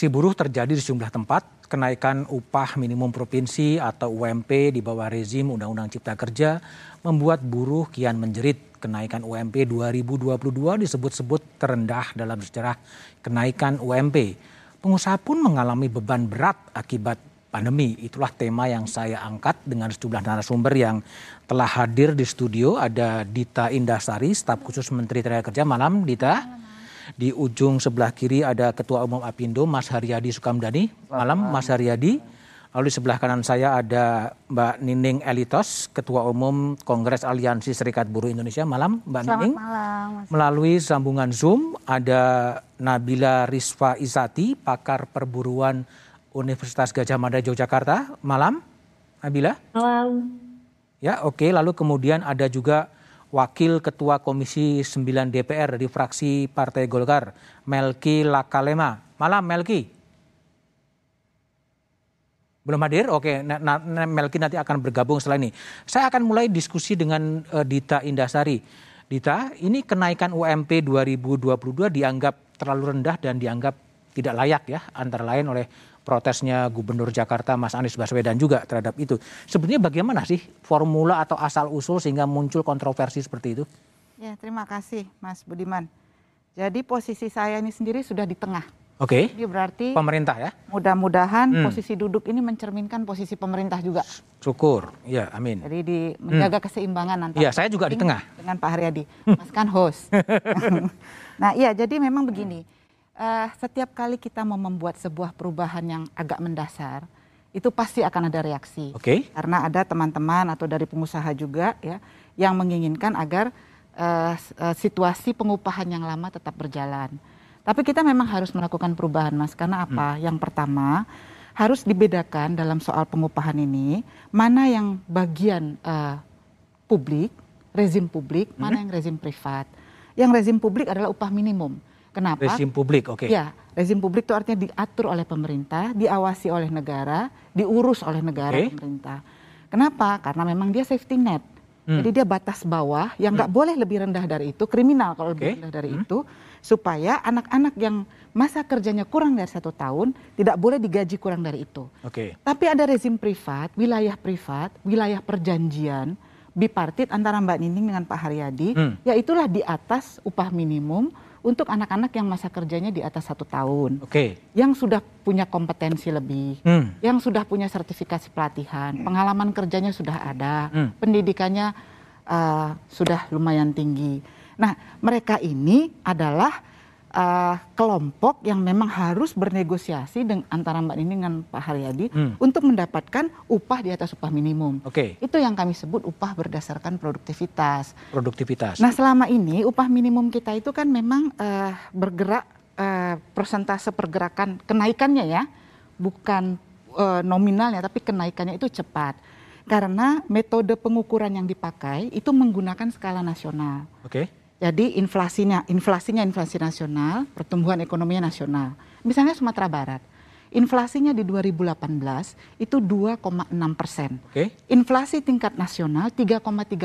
Aksi buruh terjadi di sejumlah tempat. Kenaikan upah minimum provinsi atau UMP di bawah rezim Undang-Undang Cipta Kerja membuat buruh kian menjerit. Kenaikan UMP 2022 disebut-sebut terendah dalam sejarah kenaikan UMP. Pengusaha pun mengalami beban berat akibat pandemi. Itulah tema yang saya angkat dengan sejumlah narasumber yang telah hadir di studio. Ada Dita Indasari, staf khusus Menteri Tenaga Kerja. Malam, Dita. Di ujung sebelah kiri ada Ketua Umum Apindo, Mas Haryadi Sukamdani. Malam, Mas Haryadi. Lalu di sebelah kanan saya ada Mbak Nining Elitos, Ketua Umum Kongres Aliansi Serikat Buruh Indonesia. Malam, Mbak Selamat Nining. malam. Mas. Melalui sambungan Zoom ada Nabila Rizfa Isati, pakar perburuan Universitas Gajah Mada Yogyakarta. Malam, Nabila. Malam. Ya, oke. Lalu kemudian ada juga Wakil Ketua Komisi 9 DPR dari fraksi Partai Golkar, Melki Lakalema. Malam, Melki. Belum hadir? Oke, na- na- na- Melki nanti akan bergabung setelah ini. Saya akan mulai diskusi dengan eh, Dita Indasari. Dita, ini kenaikan UMP 2022 dianggap terlalu rendah dan dianggap tidak layak ya, antara lain oleh protesnya Gubernur Jakarta Mas Anies Baswedan juga terhadap itu. Sebenarnya bagaimana sih formula atau asal usul sehingga muncul kontroversi seperti itu? Ya, terima kasih Mas Budiman. Jadi posisi saya ini sendiri sudah di tengah. Oke, Jadi berarti pemerintah ya, mudah-mudahan Hmm. posisi duduk ini mencerminkan posisi pemerintah juga. syukur. Ya, amin. Jadi di menjaga keseimbangan antara Iya, saya juga di tengah. dengan Pak Haryadi. Mas kan host. nah, iya jadi memang begini. Eh, setiap kali kita mau membuat sebuah perubahan yang agak mendasar, itu pasti akan ada reaksi. Oke. Karena ada teman-teman atau dari pengusaha juga ya yang menginginkan agar eh, situasi pengupahan yang lama tetap berjalan. Tapi kita memang harus melakukan perubahan, Mas. Karena apa? Yang pertama, harus dibedakan dalam soal pengupahan ini mana yang bagian eh, publik, rezim publik, mana yang rezim privat. Yang rezim publik adalah upah minimum. Kenapa? Rezim publik, oke. Ya, rezim publik itu artinya diatur oleh pemerintah, diawasi oleh negara, diurus oleh negara Oke. pemerintah. Kenapa? Karena memang dia safety net. Hmm. Jadi dia batas bawah yang nggak boleh lebih rendah dari itu, kriminal kalau Oke. lebih rendah dari Hmm. itu, supaya anak-anak yang masa kerjanya kurang dari satu tahun tidak boleh digaji kurang dari itu. Oke. Tapi ada rezim privat, wilayah privat, wilayah perjanjian bipartit antara Mbak Nining dengan Pak Haryadi, Hmm. ya itulah di atas upah minimum untuk anak-anak yang masa kerjanya di atas satu tahun, Oke. yang sudah punya kompetensi lebih, Hmm. yang sudah punya sertifikasi pelatihan, pengalaman kerjanya sudah ada, Hmm. pendidikannya uh, sudah lumayan tinggi. Nah, mereka ini adalah uh, kelompok yang memang harus bernegosiasi dengan antara Mbak Nining dengan Pak Haryadi Hmm. untuk mendapatkan upah di atas upah minimum. Oke. Itu yang kami sebut upah berdasarkan produktivitas. Produktivitas. Nah, selama ini upah minimum kita itu kan memang eh, bergerak eh, persentase pergerakan kenaikannya ya, bukan eh, nominalnya tapi kenaikannya itu cepat. Karena metode pengukuran yang dipakai itu menggunakan skala nasional. Oke. Jadi inflasinya, inflasinya inflasi nasional, pertumbuhan ekonominya nasional. Misalnya Sumatera Barat, inflasinya di 2018 itu 2,6 persen. Oke. Inflasi tingkat nasional 3,13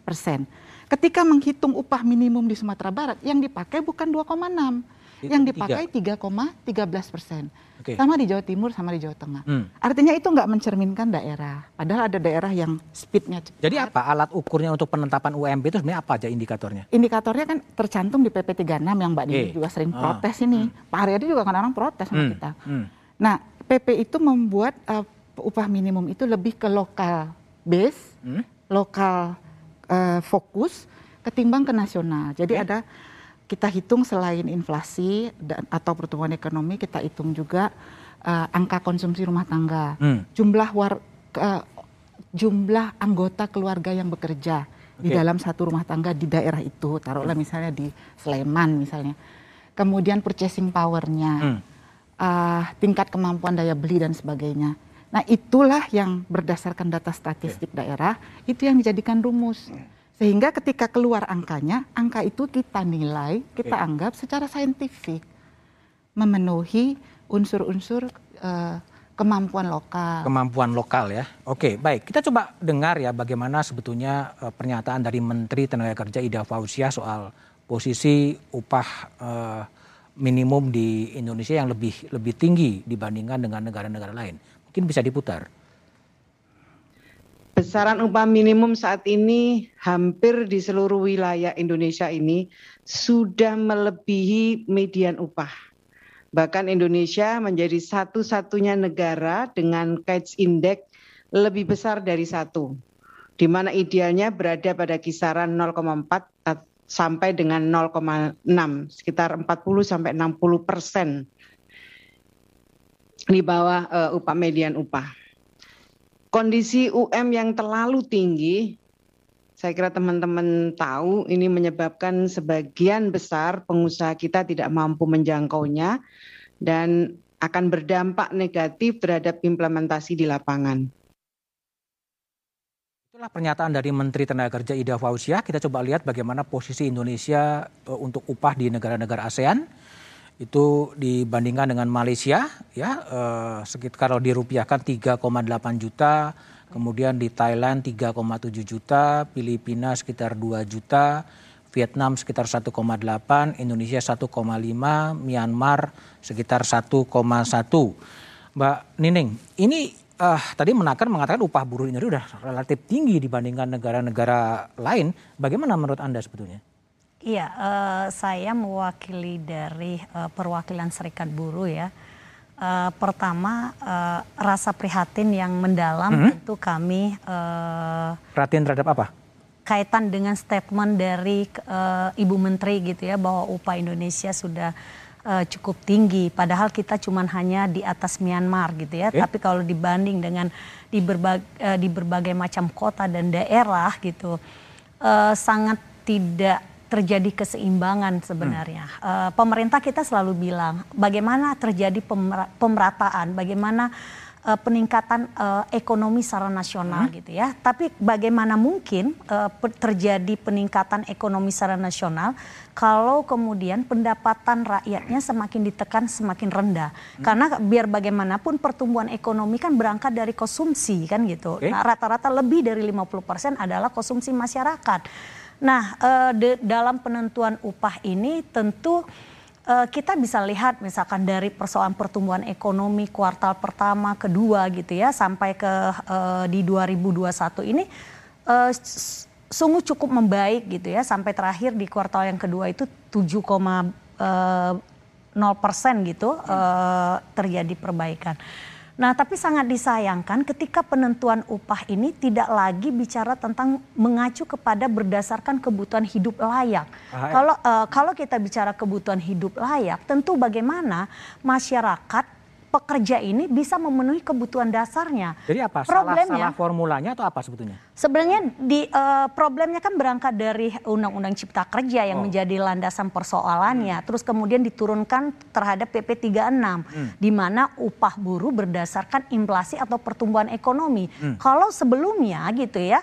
persen. Ketika menghitung upah minimum di Sumatera Barat, yang dipakai bukan 2,6, Itu yang dipakai 3,13 persen. Oke. Sama di Jawa Timur, sama di Jawa Tengah. Hmm. Artinya itu nggak mencerminkan daerah. Padahal ada daerah yang speednya cepat. Jadi apa alat ukurnya untuk penetapan UMP itu sebenarnya apa aja indikatornya? Indikatornya kan tercantum di PP 36 yang Mbak Nini Oke. juga sering Ah. protes ini. Pak Haryadi juga kan orang protes sama Hmm. kita. Hmm. Nah, PP itu membuat uh, upah minimum itu lebih ke lokal base, Hmm. lokal uh, fokus ketimbang ke nasional. Jadi Oke. ada kita hitung selain inflasi dan atau pertumbuhan ekonomi kita hitung juga uh, angka konsumsi rumah tangga, Hmm. jumlah war uh, jumlah anggota keluarga yang bekerja di Oke. dalam satu rumah tangga di daerah itu, taruhlah misalnya di Sleman misalnya. Kemudian purchasing powernya, Hmm. uh, tingkat kemampuan daya beli dan sebagainya. Nah itulah yang berdasarkan data statistik daerah itu yang dijadikan rumus. Sehingga ketika keluar angkanya, angka itu kita nilai, kita Oke. anggap secara saintifik memenuhi unsur-unsur uh, kemampuan lokal. Kemampuan lokal ya. Oke, baik. Kita coba dengar ya bagaimana sebetulnya eh, pernyataan dari Menteri Tenaga Kerja Ida Fauzia soal posisi upah eh, minimum di Indonesia yang lebih lebih tinggi dibandingkan dengan negara-negara lain. Mungkin bisa diputar. Besaran upah minimum saat ini hampir di seluruh wilayah Indonesia ini sudah melebihi median upah. Bahkan Indonesia menjadi satu-satunya negara dengan Cates Index lebih besar dari satu, di mana idealnya berada pada kisaran 0,4 sampai dengan 0,6, sekitar 40 sampai 60 persen di bawah uh, upah median upah. Kondisi UM yang terlalu tinggi, saya kira teman-teman tahu ini menyebabkan sebagian besar pengusaha kita tidak mampu menjangkaunya dan akan berdampak negatif terhadap implementasi di lapangan. Itulah pernyataan dari Menteri Tenaga Kerja Ida Fauzia. Kita coba lihat bagaimana posisi Indonesia uh, untuk upah di negara-negara ASEAN. Itu dibandingkan dengan Malaysia, ya uh, sekitar kalau dirupiahkan 3,8 juta, kemudian di Thailand 3,7 juta, Filipina sekitar 2 juta, Vietnam sekitar 1,8, Indonesia 1,5, Myanmar sekitar 1,1. Mbak Nining, ini uh, tadi menakan mengatakan upah buruh ini sudah relatif tinggi dibandingkan negara-negara lain. Bagaimana menurut Anda sebetulnya? Iya, uh, saya mewakili dari uh, perwakilan Serikat Buruh ya. Uh, pertama uh, rasa prihatin yang mendalam -hmm. tentu kami. Uh, prihatin terhadap apa? Kaitan dengan statement dari uh, Ibu Menteri gitu ya bahwa upah Indonesia sudah uh, cukup tinggi. Padahal kita cuma hanya di atas Myanmar gitu ya. Okay. Tapi kalau dibanding dengan di berbagai, uh, di berbagai macam kota dan daerah gitu, uh, sangat tidak terjadi keseimbangan sebenarnya. Hmm. Uh, pemerintah kita selalu bilang bagaimana terjadi pemerataan, bagaimana uh, peningkatan uh, ekonomi secara nasional hmm. gitu ya. Tapi bagaimana mungkin uh, terjadi peningkatan ekonomi secara nasional kalau kemudian pendapatan rakyatnya semakin ditekan semakin rendah. Hmm. Karena biar bagaimanapun pertumbuhan ekonomi kan berangkat dari konsumsi kan gitu. Okay. Nah, rata-rata lebih dari 50% adalah konsumsi masyarakat. Nah, uh, dalam penentuan upah ini tentu uh, kita bisa lihat misalkan dari persoalan pertumbuhan ekonomi kuartal pertama, kedua gitu ya sampai ke uh, di 2021 ini uh, sungguh cukup membaik gitu ya sampai terakhir di kuartal yang kedua itu 7, uh, persen gitu uh, terjadi perbaikan. Nah, tapi sangat disayangkan ketika penentuan upah ini tidak lagi bicara tentang mengacu kepada berdasarkan kebutuhan hidup layak. Ah, ya. Kalau uh, kalau kita bicara kebutuhan hidup layak, tentu bagaimana masyarakat pekerja ini bisa memenuhi kebutuhan dasarnya. Jadi apa? Problemnya, salah, salah formulanya atau apa sebetulnya? Sebenarnya di uh, problemnya kan berangkat dari Undang-Undang Cipta Kerja yang oh. menjadi landasan persoalannya, hmm. terus kemudian diturunkan terhadap PP 36 hmm. di mana upah buruh berdasarkan inflasi atau pertumbuhan ekonomi. Hmm. Kalau sebelumnya gitu ya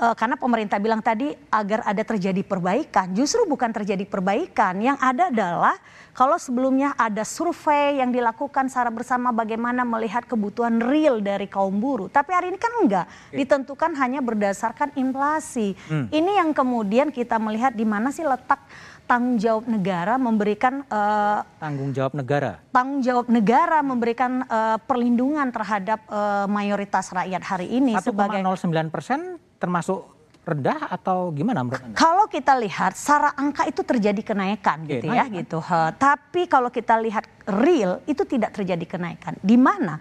uh, karena pemerintah bilang tadi agar ada terjadi perbaikan, justru bukan terjadi perbaikan. Yang ada adalah kalau sebelumnya ada survei yang dilakukan secara bersama bagaimana melihat kebutuhan real dari kaum buruh, tapi hari ini kan enggak, ditentukan hanya berdasarkan inflasi. Hmm. Ini yang kemudian kita melihat di mana sih letak tanggung jawab negara memberikan uh, tanggung jawab negara tanggung jawab negara memberikan uh, perlindungan terhadap uh, mayoritas rakyat hari ini 1, sebagai 09 persen termasuk rendah atau gimana menurut Anda? Kalau kita lihat secara angka itu terjadi kenaikan gitu ya kan? gitu. Ha, tapi kalau kita lihat real itu tidak terjadi kenaikan. Di mana?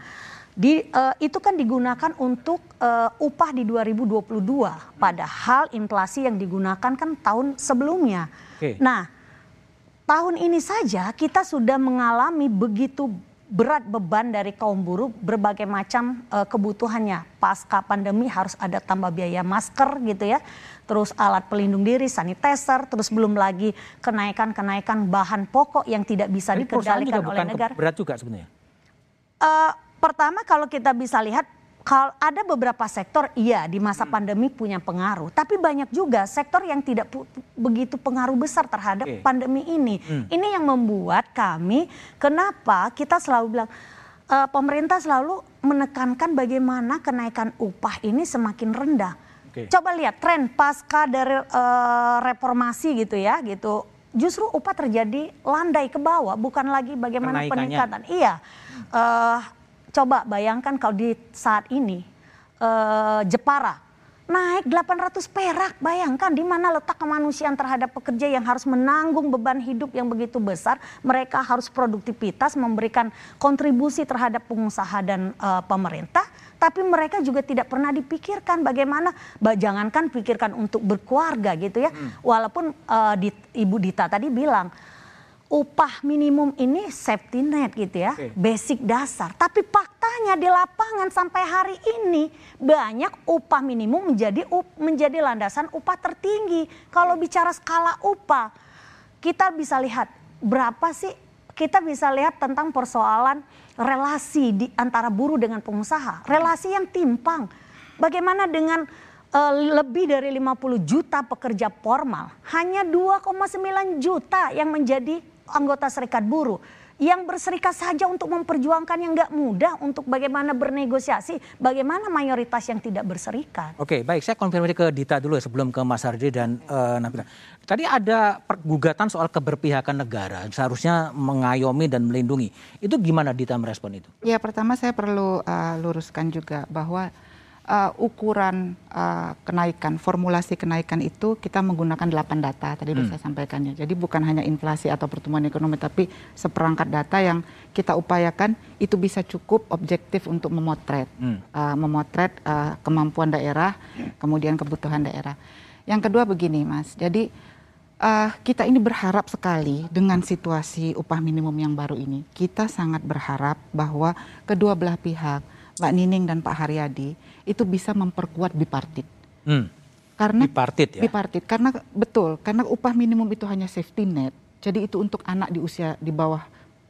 Di uh, itu kan digunakan untuk uh, upah di 2022 padahal inflasi yang digunakan kan tahun sebelumnya. Oke. Nah, tahun ini saja kita sudah mengalami begitu berat beban dari kaum buruh berbagai macam uh, kebutuhannya. Pasca pandemi harus ada tambah biaya masker gitu ya. Terus alat pelindung diri, sanitizer, terus belum lagi kenaikan-kenaikan bahan pokok yang tidak bisa dikendalikan oleh negara. Berat juga sebenarnya. Uh, pertama kalau kita bisa lihat kalau ada beberapa sektor iya di masa hmm. pandemi punya pengaruh, tapi banyak juga sektor yang tidak begitu pengaruh besar terhadap okay. pandemi ini. Hmm. Ini yang membuat kami kenapa kita selalu bilang uh, pemerintah selalu menekankan bagaimana kenaikan upah ini semakin rendah. Okay. Coba lihat tren pasca dari uh, reformasi gitu ya, gitu justru upah terjadi landai ke bawah, bukan lagi bagaimana peningkatan. Iya, uh, coba bayangkan kalau di saat ini uh, Jepara naik 800 perak. Bayangkan di mana letak kemanusiaan terhadap pekerja yang harus menanggung beban hidup yang begitu besar. Mereka harus produktivitas, memberikan kontribusi terhadap pengusaha dan uh, pemerintah. Tapi mereka juga tidak pernah dipikirkan bagaimana, jangankan pikirkan untuk berkeluarga gitu ya. Hmm. Walaupun uh, di, Ibu Dita tadi bilang, upah minimum ini safety net gitu ya, okay. basic dasar. Tapi faktanya di lapangan sampai hari ini banyak upah minimum menjadi up, menjadi landasan upah tertinggi. Kalau bicara skala upah, kita bisa lihat berapa sih kita bisa lihat tentang persoalan relasi di antara buruh dengan pengusaha, relasi yang timpang. Bagaimana dengan uh, lebih dari 50 juta pekerja formal, hanya 2,9 juta yang menjadi anggota serikat buruh yang berserikat saja untuk memperjuangkan yang nggak mudah untuk bagaimana bernegosiasi, bagaimana mayoritas yang tidak berserikat. Oke, baik. Saya konfirmasi ke Dita dulu ya sebelum ke Mas Hardi dan uh, Nabila. Tadi ada gugatan soal keberpihakan negara, seharusnya mengayomi dan melindungi. Itu gimana Dita merespon itu? Ya, pertama saya perlu uh, luruskan juga bahwa uh, ukuran uh, kenaikan, formulasi kenaikan itu kita menggunakan 8 data tadi hmm. saya sampaikannya. Jadi bukan hanya inflasi atau pertumbuhan ekonomi tapi seperangkat data yang kita upayakan itu bisa cukup objektif untuk memotret hmm. uh, memotret uh, kemampuan daerah, kemudian kebutuhan daerah. Yang kedua begini, Mas. Jadi uh, kita ini berharap sekali dengan situasi upah minimum yang baru ini. Kita sangat berharap bahwa kedua belah pihak Mbak Nining dan Pak Haryadi itu bisa memperkuat bipartit. Hmm. Karena bipartit ya. Bipartit karena betul karena upah minimum itu hanya safety net. Jadi itu untuk anak di usia di bawah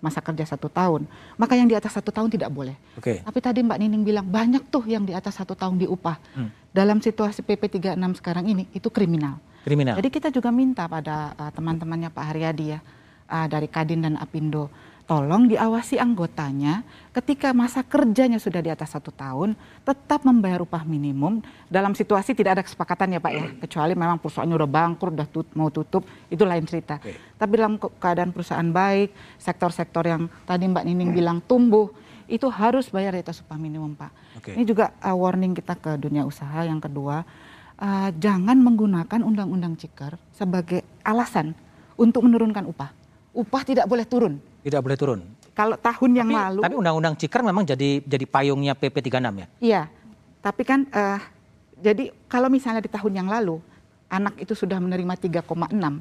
masa kerja satu tahun. Maka yang di atas satu tahun tidak boleh. Okay. Tapi tadi Mbak Nining bilang banyak tuh yang di atas satu tahun diupah. Hmm. Dalam situasi PP 36 sekarang ini itu kriminal. Kriminal. Jadi kita juga minta pada uh, teman-temannya Pak Haryadi ya uh, dari Kadin dan Apindo tolong diawasi anggotanya ketika masa kerjanya sudah di atas satu tahun tetap membayar upah minimum. Dalam situasi tidak ada kesepakatan ya Pak ya. Kecuali memang perusahaannya udah bangkrut udah tut, mau tutup itu lain cerita. Okay. tapi dalam keadaan perusahaan baik sektor-sektor yang tadi Mbak Nining bilang tumbuh itu harus bayar di atas upah minimum Pak. Okay. ini juga uh, warning kita ke dunia usaha. Yang kedua uh, jangan menggunakan undang-undang ciker sebagai alasan untuk menurunkan upah. Upah tidak boleh turun tidak boleh turun. Kalau tahun yang tapi, lalu. Tapi undang-undang Ciker memang jadi jadi payungnya PP 36 ya? Iya. Tapi kan uh, jadi kalau misalnya di tahun yang lalu anak itu sudah menerima 3,6. Oke.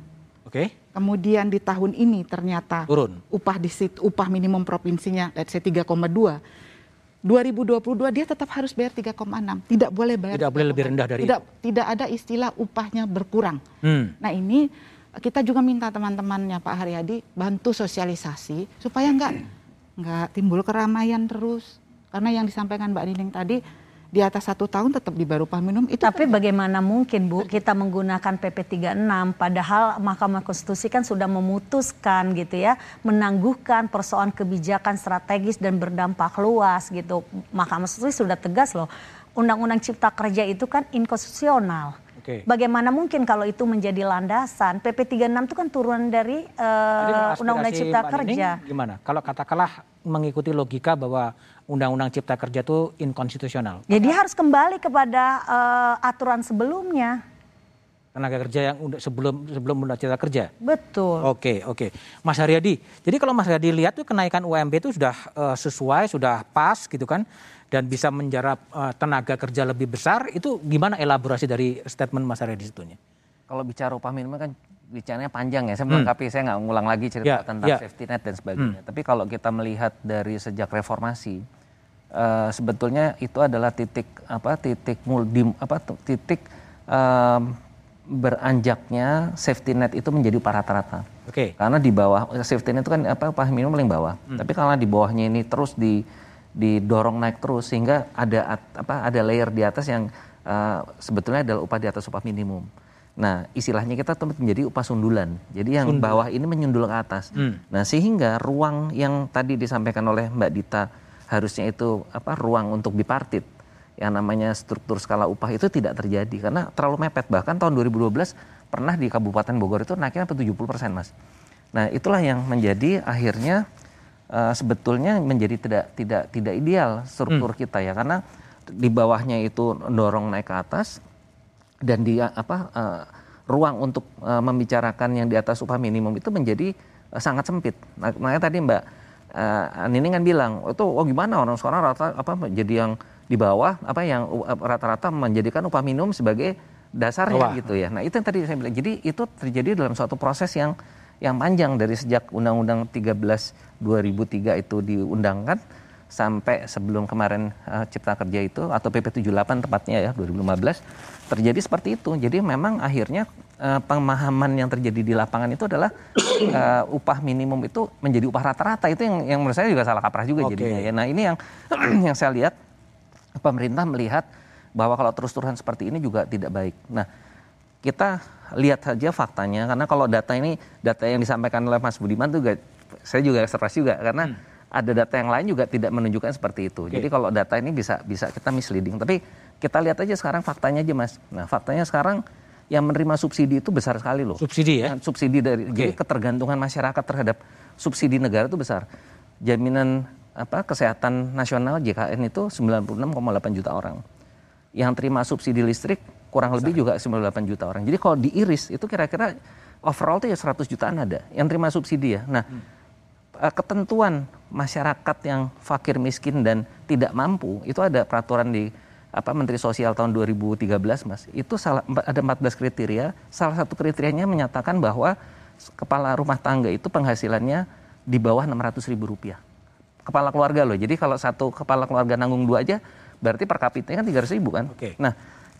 Okay. Kemudian di tahun ini ternyata turun. Upah di upah minimum provinsinya let's say 3,2. 2022 dia tetap harus bayar 3,6. Tidak boleh bayar. Tidak boleh lebih rendah dari tidak, itu. Tidak ada istilah upahnya berkurang. Hmm. Nah, ini kita juga minta teman-temannya Pak Haryadi bantu sosialisasi supaya nggak nggak timbul keramaian terus. Karena yang disampaikan Mbak Nining tadi di atas satu tahun tetap di baru minimum itu tapi kan... bagaimana mungkin Bu kita menggunakan PP 36 padahal Mahkamah Konstitusi kan sudah memutuskan gitu ya menangguhkan persoalan kebijakan strategis dan berdampak luas gitu. Mahkamah Konstitusi sudah tegas loh Undang-Undang Cipta Kerja itu kan inkonstitusional Okay. Bagaimana mungkin kalau itu menjadi landasan? PP 36 itu kan turunan dari uh, Undang-Undang Cipta Pak Kerja. Nining, gimana? Kalau katakanlah mengikuti logika bahwa Undang-Undang Cipta Kerja itu inkonstitusional. Jadi ya, harus kembali kepada uh, aturan sebelumnya. Tenaga kerja yang sebelum sebelum Undang Cipta Kerja. Betul. Oke, oke. Mas Haryadi, jadi kalau Mas Haryadi lihat tuh kenaikan UMP itu sudah uh, sesuai, sudah pas gitu kan dan bisa menjarap uh, tenaga kerja lebih besar itu gimana elaborasi dari statement Mas Arya di situnya? Kalau bicara upah minimum kan bicaranya panjang ya, saya melengkapi, hmm. saya nggak ngulang lagi cerita yeah, tentang yeah. safety net dan sebagainya. Hmm. Tapi kalau kita melihat dari sejak reformasi, uh, sebetulnya itu adalah titik apa titik multi apa titik um, beranjaknya safety net itu menjadi upah rata-rata. Oke. Okay. Karena di bawah safety net itu kan apa upah minimum paling bawah. Hmm. Tapi kalau di bawahnya ini terus di didorong naik terus sehingga ada apa ada layer di atas yang uh, sebetulnya adalah upah di atas upah minimum. Nah, istilahnya kita menjadi upah sundulan. Jadi yang Sundul. bawah ini menyundul ke atas. Hmm. Nah, sehingga ruang yang tadi disampaikan oleh Mbak Dita harusnya itu apa ruang untuk bipartit yang namanya struktur skala upah itu tidak terjadi karena terlalu mepet. Bahkan tahun 2012 pernah di Kabupaten Bogor itu naiknya sampai 70 persen mas. Nah itulah yang menjadi akhirnya uh, sebetulnya menjadi tidak tidak tidak ideal struktur hmm. kita ya karena di bawahnya itu dorong naik ke atas dan di apa uh, ruang untuk uh, membicarakan yang di atas upah minimum itu menjadi uh, sangat sempit. Nah, makanya tadi Mbak uh, Nini kan bilang itu oh gimana orang sekarang rata apa jadi yang di bawah apa yang rata-rata menjadikan upah minimum sebagai dasarnya Wah. gitu ya. Nah itu yang tadi saya bilang. Jadi itu terjadi dalam suatu proses yang yang panjang dari sejak Undang-Undang 13 2003 itu diundangkan sampai sebelum kemarin uh, Cipta Kerja itu atau PP 78 tepatnya ya 2015 terjadi seperti itu. Jadi memang akhirnya uh, pemahaman yang terjadi di lapangan itu adalah uh, upah minimum itu menjadi upah rata-rata itu yang yang menurut saya juga salah kaprah juga okay. jadinya ya. Nah, ini yang yang saya lihat pemerintah melihat bahwa kalau terus-terusan seperti ini juga tidak baik. Nah, kita lihat saja faktanya karena kalau data ini data yang disampaikan oleh Mas Budiman juga saya juga surprise juga karena hmm. ada data yang lain juga tidak menunjukkan seperti itu. Okay. Jadi kalau data ini bisa bisa kita misleading. Tapi kita lihat aja sekarang faktanya aja Mas. Nah, faktanya sekarang yang menerima subsidi itu besar sekali loh. Subsidi ya? Subsidi dari okay. jadi ketergantungan masyarakat terhadap subsidi negara itu besar. Jaminan apa kesehatan nasional JKN itu 96,8 juta orang. Yang terima subsidi listrik kurang lebih juga 98 juta orang. Jadi kalau diiris itu kira-kira overall itu ya 100 jutaan ada yang terima subsidi ya. Nah, hmm. ketentuan masyarakat yang fakir miskin dan tidak mampu itu ada peraturan di apa Menteri Sosial tahun 2013 Mas. Itu salah, ada 14 kriteria. Salah satu kriterianya menyatakan bahwa kepala rumah tangga itu penghasilannya di bawah 600 ribu rupiah. Kepala keluarga loh. Jadi kalau satu kepala keluarga nanggung dua aja berarti per kapita kan 300 ribu kan. Okay. Nah,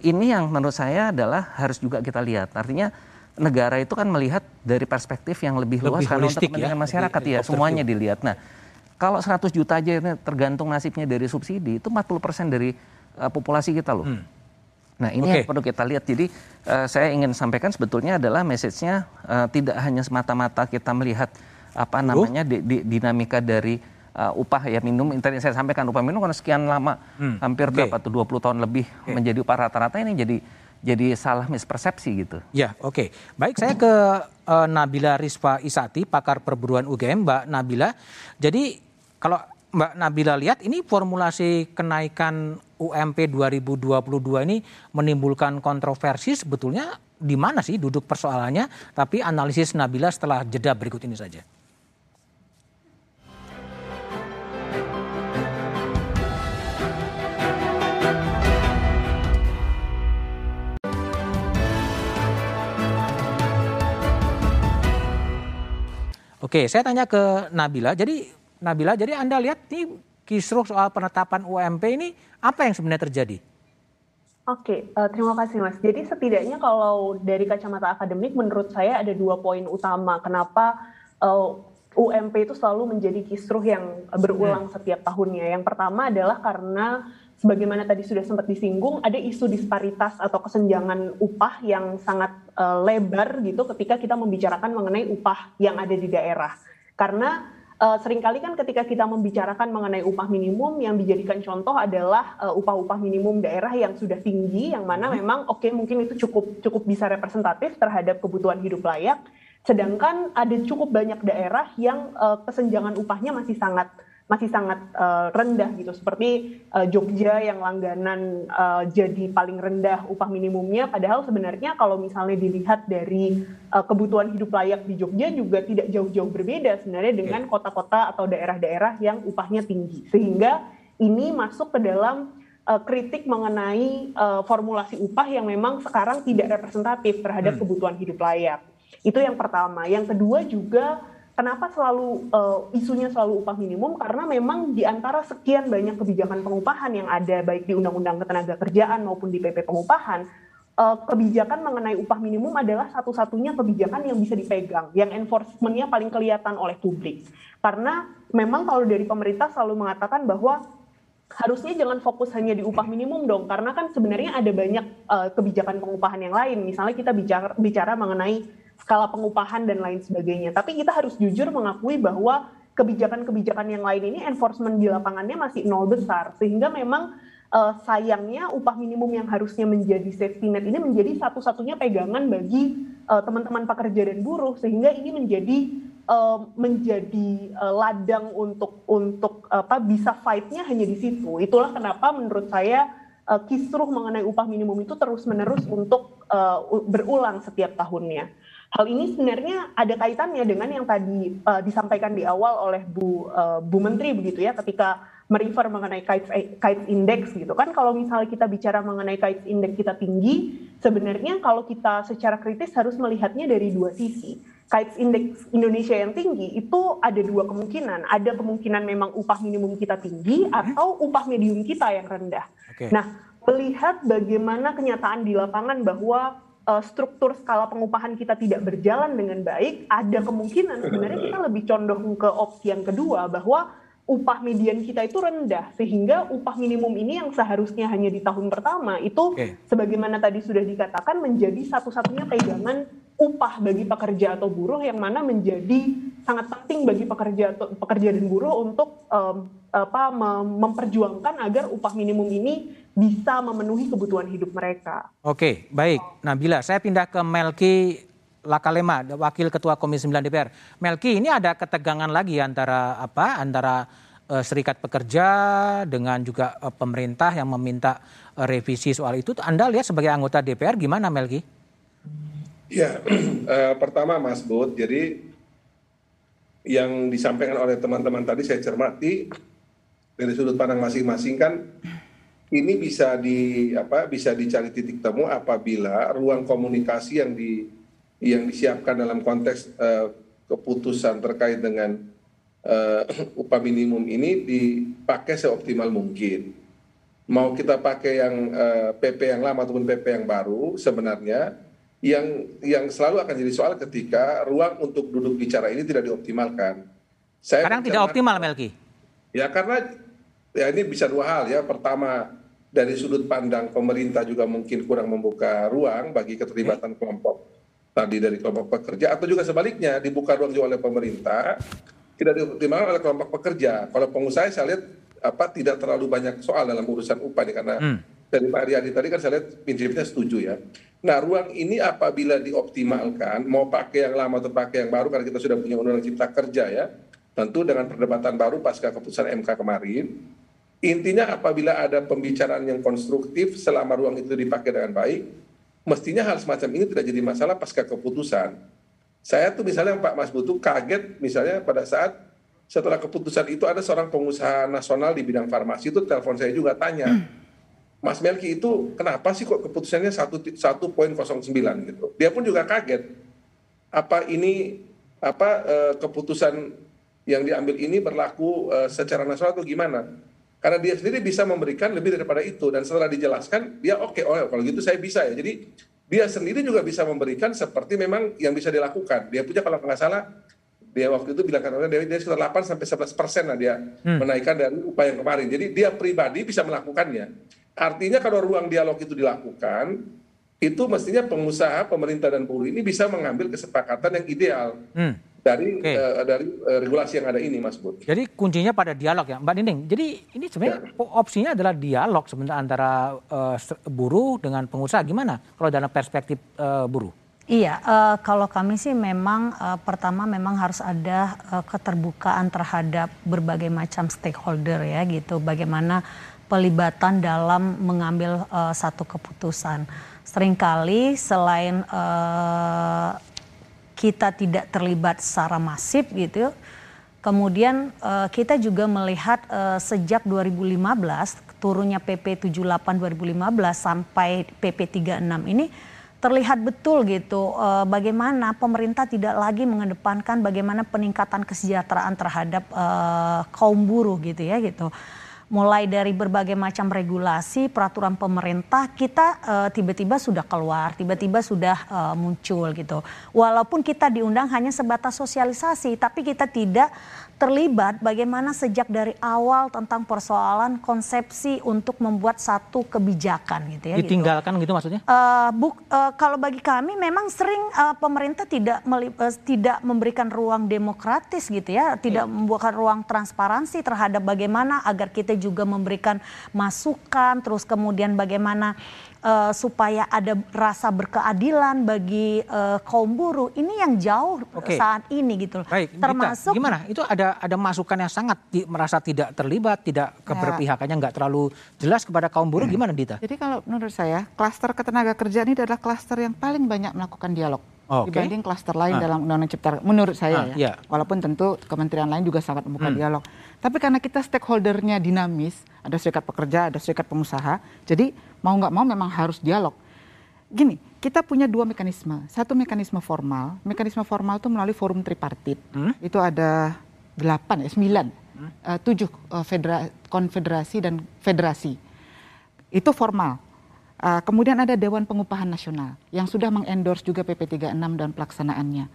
ini yang menurut saya adalah harus juga kita lihat. Artinya negara itu kan melihat dari perspektif yang lebih, lebih luas karena untuk kepentingan ya, masyarakat lebih, ya semuanya dilihat. Nah, kalau 100 juta aja ini tergantung nasibnya dari subsidi itu 40% dari uh, populasi kita loh. Hmm. Nah ini okay. yang perlu kita lihat. Jadi uh, saya ingin sampaikan sebetulnya adalah message-nya uh, tidak hanya semata-mata kita melihat apa namanya di, di, dinamika dari uh, upah ya minimum tadi saya sampaikan upah minimum karena sekian lama hmm. hampir okay. berapa tuh 20 tahun lebih okay. menjadi upah rata-rata ini jadi jadi salah mispersepsi gitu. Ya, oke. Okay. Baik, saya ke uh, Nabila Rispa Isati, pakar perburuan UGM, Mbak Nabila. Jadi kalau Mbak Nabila lihat ini formulasi kenaikan UMP 2022 ini menimbulkan kontroversi sebetulnya di mana sih duduk persoalannya? Tapi analisis Nabila setelah jeda berikut ini saja. Oke, saya tanya ke Nabila. Jadi Nabila, jadi Anda lihat nih kisruh soal penetapan UMP ini apa yang sebenarnya terjadi? Oke, uh, terima kasih Mas. Jadi setidaknya kalau dari kacamata akademik menurut saya ada dua poin utama kenapa uh, eh, UMP itu selalu menjadi kisruh yang berulang hmm. setiap tahunnya. Yang pertama adalah karena sebagaimana tadi sudah sempat disinggung, ada isu disparitas atau kesenjangan upah yang sangat uh, lebar gitu ketika kita membicarakan mengenai upah yang ada di daerah. Karena uh, sering kali kan ketika kita membicarakan mengenai upah minimum yang dijadikan contoh adalah uh, upah-upah minimum daerah yang sudah tinggi, yang mana hmm. memang oke okay, mungkin itu cukup cukup bisa representatif terhadap kebutuhan hidup layak. Sedangkan ada cukup banyak daerah yang uh, kesenjangan upahnya masih sangat masih sangat uh, rendah gitu. Seperti uh, Jogja yang langganan uh, jadi paling rendah upah minimumnya. Padahal sebenarnya kalau misalnya dilihat dari uh, kebutuhan hidup layak di Jogja juga tidak jauh-jauh berbeda sebenarnya dengan kota-kota atau daerah-daerah yang upahnya tinggi. Sehingga ini masuk ke dalam uh, kritik mengenai uh, formulasi upah yang memang sekarang tidak representatif terhadap hmm. kebutuhan hidup layak. Itu yang pertama. Yang kedua juga Kenapa selalu uh, isunya selalu upah minimum? Karena memang di antara sekian banyak kebijakan pengupahan yang ada baik di Undang-Undang Ketenagakerjaan maupun di PP Pengupahan, uh, kebijakan mengenai upah minimum adalah satu-satunya kebijakan yang bisa dipegang, yang enforcementnya paling kelihatan oleh publik. Karena memang kalau dari pemerintah selalu mengatakan bahwa harusnya jangan fokus hanya di upah minimum dong, karena kan sebenarnya ada banyak uh, kebijakan pengupahan yang lain. Misalnya kita bicara, bicara mengenai skala pengupahan dan lain sebagainya. Tapi kita harus jujur mengakui bahwa kebijakan-kebijakan yang lain ini enforcement di lapangannya masih nol besar sehingga memang uh, sayangnya upah minimum yang harusnya menjadi safety net ini menjadi satu-satunya pegangan bagi teman-teman uh, pekerja dan buruh sehingga ini menjadi uh, menjadi uh, ladang untuk untuk apa bisa fightnya hanya di situ. Itulah kenapa menurut saya uh, kisruh mengenai upah minimum itu terus-menerus untuk uh, berulang setiap tahunnya. Hal ini sebenarnya ada kaitannya dengan yang tadi uh, disampaikan di awal oleh Bu uh, Bu Menteri begitu ya ketika merefer mengenai kite kite index gitu. Kan kalau misalnya kita bicara mengenai kite index kita tinggi sebenarnya kalau kita secara kritis harus melihatnya dari dua sisi. Kite index Indonesia yang tinggi itu ada dua kemungkinan. Ada kemungkinan memang upah minimum kita tinggi atau upah medium kita yang rendah. Okay. nah melihat bagaimana kenyataan di lapangan bahwa uh, struktur skala pengupahan kita tidak berjalan dengan baik, ada kemungkinan sebenarnya kita lebih condong ke opsi yang kedua bahwa upah median kita itu rendah sehingga upah minimum ini yang seharusnya hanya di tahun pertama itu okay. sebagaimana tadi sudah dikatakan menjadi satu-satunya pegangan upah bagi pekerja atau buruh yang mana menjadi sangat penting bagi pekerja atau pekerja dan buruh untuk um, apa memperjuangkan agar upah minimum ini bisa memenuhi kebutuhan hidup mereka. Oke, baik. Nabila, saya pindah ke Melki Lakalema, Wakil Ketua Komisi 9 DPR. Melki, ini ada ketegangan lagi antara apa? Antara uh, serikat pekerja dengan juga uh, pemerintah yang meminta uh, revisi soal itu. Anda lihat sebagai anggota DPR gimana, Melki? Ya, uh, pertama Mas Bud, jadi yang disampaikan oleh teman-teman tadi saya cermati dari sudut pandang masing-masing kan ini bisa di apa bisa dicari titik temu apabila ruang komunikasi yang di yang disiapkan dalam konteks uh, keputusan terkait dengan uh, upah minimum ini dipakai seoptimal mungkin. Mau kita pakai yang eh, PP yang lama ataupun PP yang baru sebenarnya yang yang selalu akan jadi soal ketika ruang untuk duduk bicara ini tidak dioptimalkan. Saya Sekarang tidak optimal Melki. Ya karena ya ini bisa dua hal ya. Pertama dari sudut pandang pemerintah juga mungkin kurang membuka ruang bagi keterlibatan kelompok tadi dari kelompok pekerja atau juga sebaliknya dibuka ruang juga oleh pemerintah tidak dioptimalkan oleh kelompok pekerja. Kalau pengusaha saya lihat apa tidak terlalu banyak soal dalam urusan upah nih karena hmm. Dari Pak Ariadi tadi kan saya lihat prinsipnya setuju ya. Nah ruang ini apabila dioptimalkan mau pakai yang lama atau pakai yang baru karena kita sudah punya undang-undang cipta kerja ya tentu dengan perdebatan baru pasca keputusan MK kemarin Intinya apabila ada pembicaraan yang konstruktif selama ruang itu dipakai dengan baik, mestinya hal semacam ini tidak jadi masalah pasca keputusan. Saya tuh misalnya Pak Mas Butuh kaget misalnya pada saat setelah keputusan itu ada seorang pengusaha nasional di bidang farmasi itu telepon saya juga tanya, Mas Melki itu kenapa sih kok keputusannya 1.09 gitu. Dia pun juga kaget. Apa ini apa eh, keputusan yang diambil ini berlaku eh, secara nasional atau gimana? Karena dia sendiri bisa memberikan lebih daripada itu dan setelah dijelaskan dia oke okay, oh kalau gitu saya bisa ya. Jadi dia sendiri juga bisa memberikan seperti memang yang bisa dilakukan. Dia punya kalau nggak salah dia waktu itu bilang katanya dia, dia sekitar 8 sampai 11 persen lah dia hmm. menaikkan dari upaya yang kemarin. Jadi dia pribadi bisa melakukannya. Artinya kalau ruang dialog itu dilakukan, itu mestinya pengusaha, pemerintah dan buruh ini bisa mengambil kesepakatan yang ideal. Hmm dari okay. uh, eh, dari uh, regulasi yang ada ini, Mas Bud. Jadi kuncinya pada dialog ya, Mbak Nining. Jadi ini sebenarnya ya. opsinya adalah dialog sebenarnya antara uh, buruh dengan pengusaha. Gimana kalau dalam perspektif uh, buruh? Iya, uh, kalau kami sih memang uh, pertama memang harus ada uh, keterbukaan terhadap berbagai macam stakeholder ya gitu. Bagaimana pelibatan dalam mengambil uh, satu keputusan. Seringkali selain uh, kita tidak terlibat secara masif gitu. Kemudian uh, kita juga melihat uh, sejak 2015 turunnya PP 78 2015 sampai PP 36 ini terlihat betul gitu uh, bagaimana pemerintah tidak lagi mengedepankan bagaimana peningkatan kesejahteraan terhadap uh, kaum buruh gitu ya gitu mulai dari berbagai macam regulasi, peraturan pemerintah, kita uh, tiba-tiba sudah keluar, tiba-tiba sudah uh, muncul gitu. Walaupun kita diundang hanya sebatas sosialisasi, tapi kita tidak terlibat bagaimana sejak dari awal tentang persoalan konsepsi untuk membuat satu kebijakan gitu ya. Gitu. Ditinggalkan gitu, gitu maksudnya? Uh, buk, uh, kalau bagi kami memang sering uh, pemerintah tidak uh, tidak memberikan ruang demokratis gitu ya, tidak yeah. membuatkan ruang transparansi terhadap bagaimana agar kita juga memberikan masukan, terus kemudian bagaimana uh, supaya ada rasa berkeadilan bagi uh, kaum buruh. Ini yang jauh okay. saat ini gitu. Baik, termasuk Dita, gimana? Itu ada ada masukan yang sangat di, merasa tidak terlibat, tidak ya. keberpihakannya nggak terlalu jelas kepada kaum buruh. Hmm. Gimana Dita? Jadi kalau menurut saya klaster ketenaga kerjaan ini adalah klaster yang paling banyak melakukan dialog okay. dibanding klaster lain ah. dalam Undang-Undang Cipta menurut saya ah, ya. Yeah. Walaupun tentu kementerian lain juga sangat membuka hmm. dialog. Tapi karena kita stakeholdernya dinamis, ada serikat pekerja, ada serikat pengusaha, jadi mau nggak mau memang harus dialog. Gini, kita punya dua mekanisme. Satu mekanisme formal, mekanisme formal itu melalui forum tripartit. Hmm? Itu ada delapan ya, sembilan, hmm? uh, tujuh uh, federa konfederasi dan federasi. Itu formal Uh, kemudian ada Dewan Pengupahan Nasional yang sudah mengendorse juga PP 36 dan pelaksanaannya.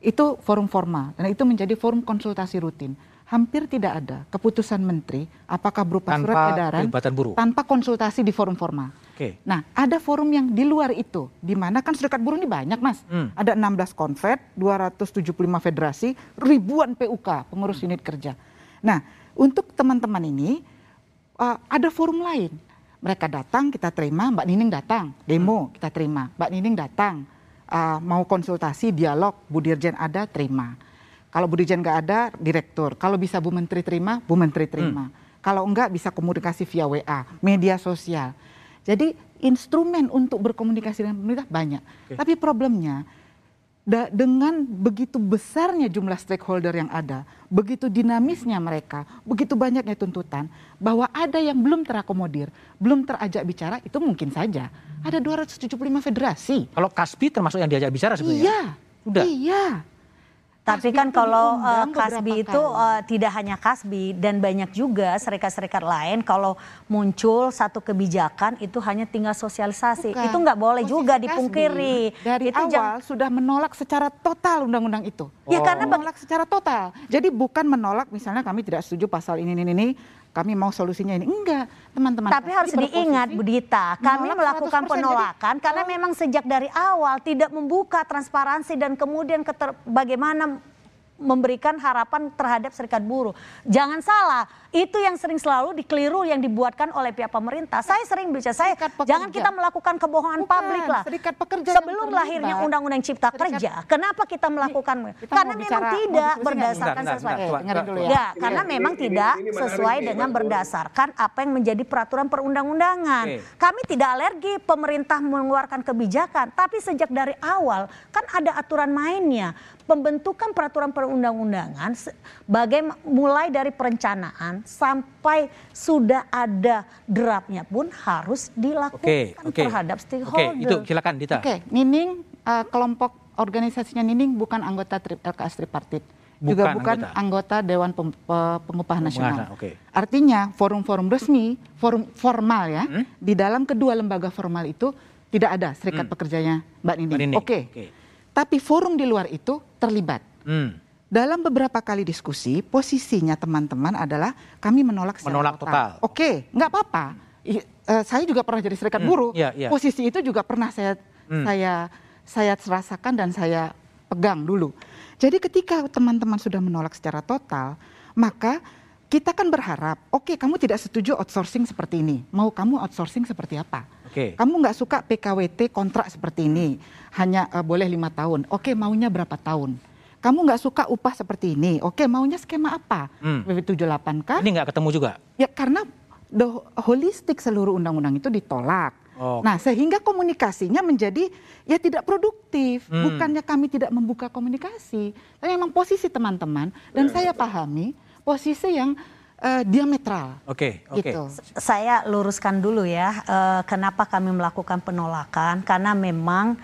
Itu forum formal dan itu menjadi forum konsultasi rutin. Hampir tidak ada keputusan menteri apakah berupa tanpa surat edaran tanpa konsultasi di forum formal. Okay. Nah, ada forum yang di luar itu, di mana kan serikat buruh ini banyak, Mas. Hmm. Ada 16 konfed, 275 federasi, ribuan PUK, pengurus hmm. unit kerja. Nah, untuk teman-teman ini uh, ada forum lain mereka datang kita terima, Mbak Nining datang, demo hmm. kita terima, Mbak Nining datang, uh, mau konsultasi, dialog, Bu Dirjen ada, terima. Kalau Bu Dirjen nggak ada, direktur. Kalau bisa Bu Menteri terima, Bu Menteri terima. Hmm. Kalau enggak bisa komunikasi via WA, media sosial. Jadi instrumen untuk berkomunikasi dengan pemerintah banyak. Okay. Tapi problemnya da, dengan begitu besarnya jumlah stakeholder yang ada, begitu dinamisnya mereka, begitu banyaknya tuntutan, bahwa ada yang belum terakomodir, belum terajak bicara, itu mungkin saja. Ada 275 federasi. Kalau Kaspi termasuk yang diajak bicara sebenarnya? Iya. Udah. Iya. Tapi kan kalau uh, Kasbi itu uh, tidak hanya Kasbi dan banyak juga serikat-serikat lain kalau muncul satu kebijakan itu hanya tinggal sosialisasi. Bukan. Itu nggak boleh Posisi juga dipungkiri. Dari itu awal sudah menolak secara total undang-undang itu. Oh. Ya karena menolak secara total. Jadi bukan menolak misalnya kami tidak setuju pasal ini ini ini kami mau solusinya ini. Enggak, teman-teman. Tapi harus diingat Bu Dita, kami melakukan penolakan jadi, karena memang sejak dari awal tidak membuka transparansi dan kemudian keter, bagaimana memberikan harapan terhadap serikat buruh. Jangan salah, itu yang sering selalu dikeliru yang dibuatkan oleh pihak pemerintah. Saya sering bicara, saya jangan kita melakukan kebohongan Bukan, publik lah. Serikat pekerja Sebelum lahirnya Undang-Undang Cipta serikat, Kerja, kenapa kita melakukan? Kita karena memang bicara, tidak berdasarkan sesuai. ya. ya, karena memang tidak sesuai dengan berdasarkan apa yang menjadi peraturan perundang-undangan. Kami tidak alergi pemerintah mengeluarkan kebijakan, tapi sejak dari awal kan ada aturan mainnya pembentukan peraturan perundang-undangan bagaimana mulai dari perencanaan sampai sudah ada draftnya pun harus dilakukan okay, okay. terhadap stakeholder. Oke, okay, itu silakan Dita. Oke, okay, Nining uh, kelompok organisasinya Nining bukan anggota tri, LKS tripartit. Bukan juga bukan anggota, anggota Dewan Pem, Pengupahan Nasional. Okay. Artinya forum-forum resmi, forum formal ya, hmm? di dalam kedua lembaga formal itu tidak ada serikat hmm. pekerjanya Mbak Nining. Oke. Okay. Okay. Tapi forum di luar itu terlibat. Hmm. Dalam beberapa kali diskusi, posisinya teman-teman adalah kami menolak secara menolak total. total. Oke, nggak apa-apa. uh, saya juga pernah jadi serikat hmm. buruh. Yeah, yeah. Posisi itu juga pernah saya hmm. saya saya rasakan dan saya pegang dulu. Jadi ketika teman-teman sudah menolak secara total, maka kita kan berharap, oke okay, kamu tidak setuju outsourcing seperti ini, mau kamu outsourcing seperti apa? Okay. Kamu nggak suka PKWT kontrak seperti ini, hanya uh, boleh lima tahun. Oke, okay, maunya berapa tahun? Kamu nggak suka upah seperti ini, oke okay, maunya skema apa? Hmm. PP 78 kan? Ini nggak ketemu juga? Ya karena the holistik seluruh undang-undang itu ditolak. Oh. Nah, sehingga komunikasinya menjadi ya tidak produktif. Hmm. Bukannya kami tidak membuka komunikasi, tapi memang posisi teman-teman dan ya. saya pahami posisi yang uh, diametral. Oke, okay, oke. Okay. Gitu. Saya luruskan dulu ya, uh, kenapa kami melakukan penolakan? Karena memang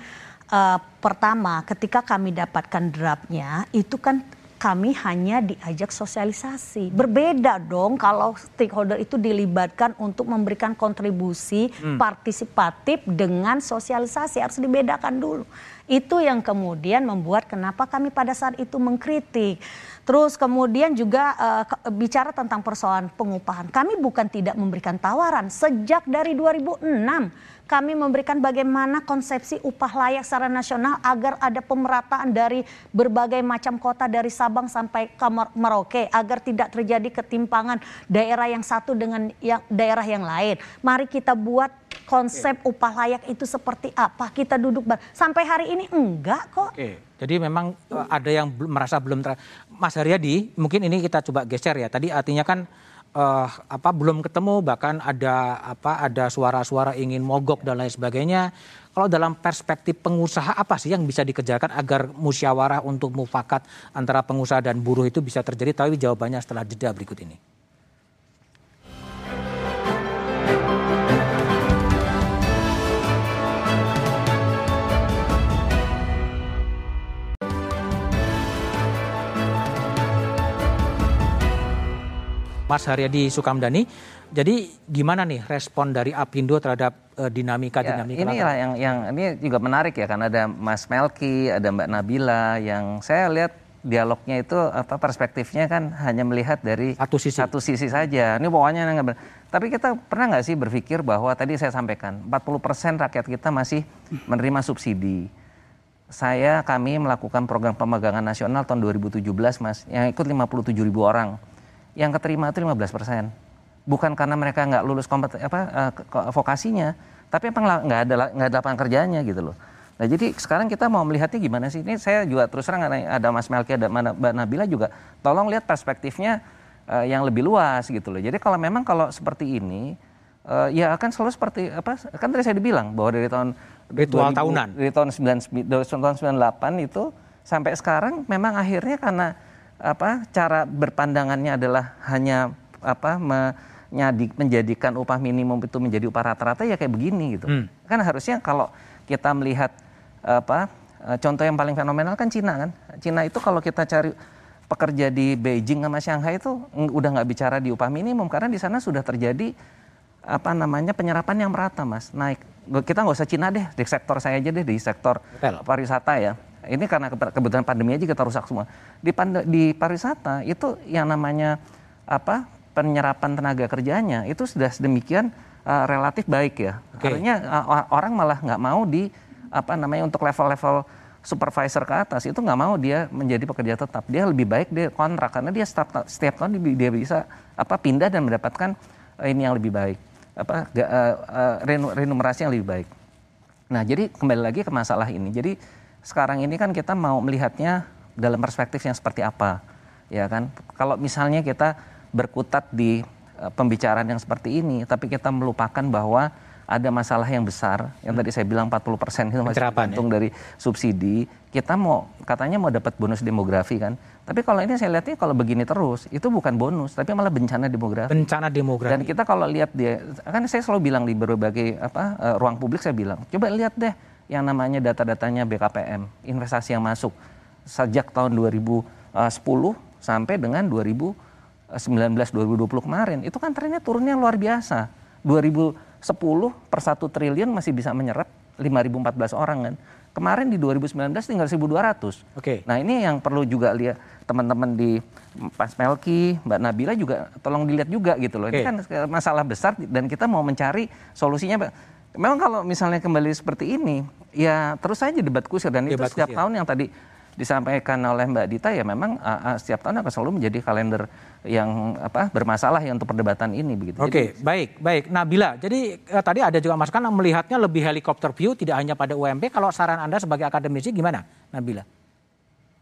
uh, pertama, ketika kami dapatkan draftnya, itu kan kami hanya diajak sosialisasi. Berbeda dong kalau stakeholder itu dilibatkan untuk memberikan kontribusi hmm. partisipatif dengan sosialisasi harus dibedakan dulu. Itu yang kemudian membuat kenapa kami pada saat itu mengkritik. Terus kemudian juga uh, bicara tentang persoalan pengupahan. Kami bukan tidak memberikan tawaran sejak dari 2006 kami memberikan bagaimana konsepsi upah layak secara nasional agar ada pemerataan dari berbagai macam kota dari Sabang sampai ke Merauke agar tidak terjadi ketimpangan daerah yang satu dengan yang daerah yang lain. Mari kita buat konsep upah layak itu seperti apa? Kita duduk bar. Sampai hari ini enggak kok. Oke. Jadi memang eh, ada yang merasa belum ter... Mas Haryadi, mungkin ini kita coba geser ya. Tadi artinya kan uh, apa belum ketemu bahkan ada apa ada suara-suara ingin mogok dan lain sebagainya. Kalau dalam perspektif pengusaha apa sih yang bisa dikerjakan agar musyawarah untuk mufakat antara pengusaha dan buruh itu bisa terjadi? Tapi jawabannya setelah jeda berikut ini. Mas Haryadi Sukamdani. Jadi gimana nih respon dari Apindo terhadap uh, dinamika ya, dinamika? Ini lah yang yang ini juga menarik ya karena ada Mas Melki, ada Mbak Nabila yang saya lihat dialognya itu apa perspektifnya kan hanya melihat dari satu sisi satu sisi saja. Ini pokoknya nggak Tapi kita pernah nggak sih berpikir bahwa tadi saya sampaikan 40% rakyat kita masih menerima subsidi. Saya kami melakukan program pemagangan nasional tahun 2017 Mas yang ikut 57 ribu orang yang keterima itu 15 persen. Bukan karena mereka nggak lulus kompet apa uh, vokasinya, tapi apa nggak ada nggak ada lapangan kerjanya gitu loh. Nah jadi sekarang kita mau melihatnya gimana sih? Ini saya juga terus terang ada Mas Melki, ada Mbak Nabila juga. Tolong lihat perspektifnya uh, yang lebih luas gitu loh. Jadi kalau memang kalau seperti ini, uh, ya akan selalu seperti apa? Kan tadi saya dibilang bahwa dari tahun ritual 2000, tahunan dari tahun 9, tahun 98 itu sampai sekarang memang akhirnya karena apa cara berpandangannya adalah hanya apa menyadik, menjadikan upah minimum itu menjadi upah rata-rata ya kayak begini gitu. Hmm. Kan harusnya kalau kita melihat apa eh, contoh yang paling fenomenal kan Cina kan. Cina itu kalau kita cari pekerja di Beijing sama Shanghai itu udah nggak bicara di upah minimum karena di sana sudah terjadi apa namanya penyerapan yang merata mas naik kita nggak usah Cina deh di sektor saya aja deh di sektor pariwisata ya ini karena kebetulan pandemi aja kita rusak semua. Di, pand di pariwisata itu yang namanya apa penyerapan tenaga kerjanya itu sudah sedemikian uh, relatif baik ya. Okay. Artinya uh, orang malah nggak mau di apa namanya untuk level-level supervisor ke atas itu nggak mau dia menjadi pekerja tetap. Dia lebih baik dia kontrak karena dia setiap, setiap tahun dia bisa apa pindah dan mendapatkan uh, ini yang lebih baik apa uh, uh, renumerasi yang lebih baik. Nah jadi kembali lagi ke masalah ini. Jadi sekarang ini kan kita mau melihatnya dalam perspektif yang seperti apa, ya kan? Kalau misalnya kita berkutat di uh, pembicaraan yang seperti ini, tapi kita melupakan bahwa ada masalah yang besar yang tadi saya bilang 40 persen itu masih tergantung ya? dari subsidi. Kita mau katanya mau dapat bonus demografi kan, tapi kalau ini saya lihatnya kalau begini terus itu bukan bonus, tapi malah bencana demografi. Bencana demografi. Dan kita kalau lihat dia, kan saya selalu bilang di berbagai apa uh, ruang publik saya bilang, coba lihat deh yang namanya data-datanya BKPM, investasi yang masuk sejak tahun 2010 sampai dengan 2019 2020 kemarin. Itu kan trennya turunnya luar biasa. 2010 per 1 triliun masih bisa menyerap 5.014 orang kan. Kemarin di 2019 tinggal 1.200. Oke. Okay. Nah ini yang perlu juga lihat teman-teman di Pas Melki, Mbak Nabila juga tolong dilihat juga gitu loh. Okay. Ini kan masalah besar dan kita mau mencari solusinya. Memang kalau misalnya kembali seperti ini, ya terus saja debat kusir dan debat itu setiap kusir. tahun yang tadi disampaikan oleh Mbak Dita ya memang uh, uh, setiap tahun akan selalu menjadi kalender yang apa bermasalah ya untuk perdebatan ini begitu. Oke, okay, baik, baik. Nabila, jadi uh, tadi ada juga masukan melihatnya lebih helikopter view tidak hanya pada UMP. Kalau saran Anda sebagai akademisi gimana, Nabila?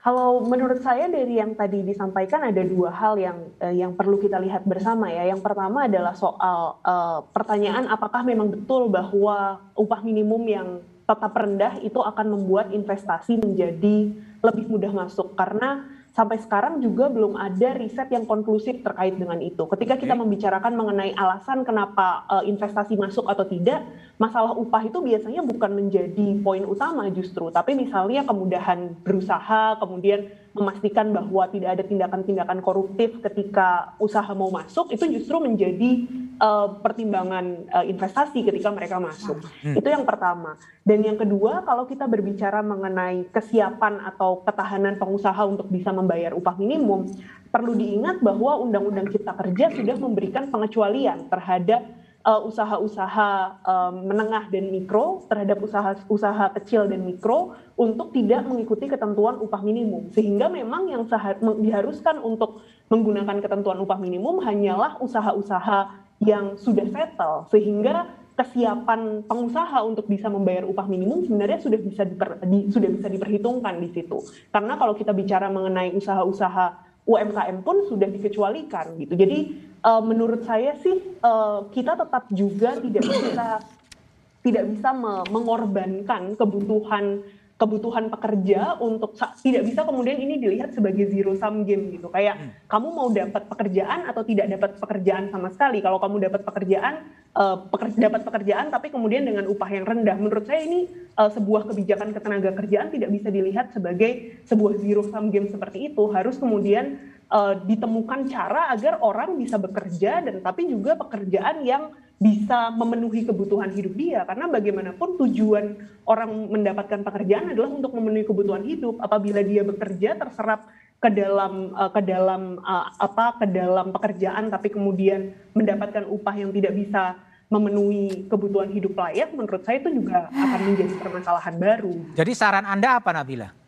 Kalau menurut saya dari yang tadi disampaikan ada dua hal yang uh, yang perlu kita lihat bersama ya. Yang pertama adalah soal uh, pertanyaan apakah memang betul bahwa upah minimum yang tetap rendah itu akan membuat investasi menjadi lebih mudah masuk karena sampai sekarang juga belum ada riset yang konklusif terkait dengan itu. Ketika kita membicarakan mengenai alasan kenapa uh, investasi masuk atau tidak, masalah upah itu biasanya bukan menjadi poin utama justru, tapi misalnya kemudahan berusaha, kemudian memastikan bahwa tidak ada tindakan-tindakan koruptif ketika usaha mau masuk, itu justru menjadi uh, pertimbangan uh, investasi ketika mereka masuk. Hmm. Itu yang pertama. Dan yang kedua, kalau kita berbicara mengenai kesiapan atau ketahanan pengusaha untuk bisa membayar upah minimum, perlu diingat bahwa Undang-Undang Cipta Kerja sudah memberikan pengecualian terhadap usaha-usaha uh, menengah dan mikro terhadap usaha-usaha kecil dan mikro untuk tidak mengikuti ketentuan upah minimum. Sehingga memang yang diharuskan untuk menggunakan ketentuan upah minimum hanyalah usaha-usaha yang sudah settle. Sehingga kesiapan pengusaha untuk bisa membayar upah minimum sebenarnya sudah bisa diper, di, sudah bisa diperhitungkan di situ. Karena kalau kita bicara mengenai usaha-usaha UMKM pun sudah dikecualikan gitu. Jadi uh, menurut saya sih uh, kita tetap juga tidak bisa tidak bisa mengorbankan kebutuhan kebutuhan pekerja untuk tidak bisa kemudian ini dilihat sebagai zero sum game gitu. Kayak hmm. kamu mau dapat pekerjaan atau tidak dapat pekerjaan sama sekali. Kalau kamu dapat pekerjaan uh, pekerja, dapat pekerjaan tapi kemudian dengan upah yang rendah. Menurut saya ini uh, sebuah kebijakan ketenaga kerjaan tidak bisa dilihat sebagai sebuah zero sum game seperti itu. Harus kemudian uh, ditemukan cara agar orang bisa bekerja dan tapi juga pekerjaan yang bisa memenuhi kebutuhan hidup dia karena bagaimanapun tujuan orang mendapatkan pekerjaan adalah untuk memenuhi kebutuhan hidup apabila dia bekerja terserap ke dalam uh, ke dalam uh, apa ke dalam pekerjaan tapi kemudian mendapatkan upah yang tidak bisa memenuhi kebutuhan hidup layak menurut saya itu juga akan menjadi permasalahan baru. Jadi saran Anda apa Nabila?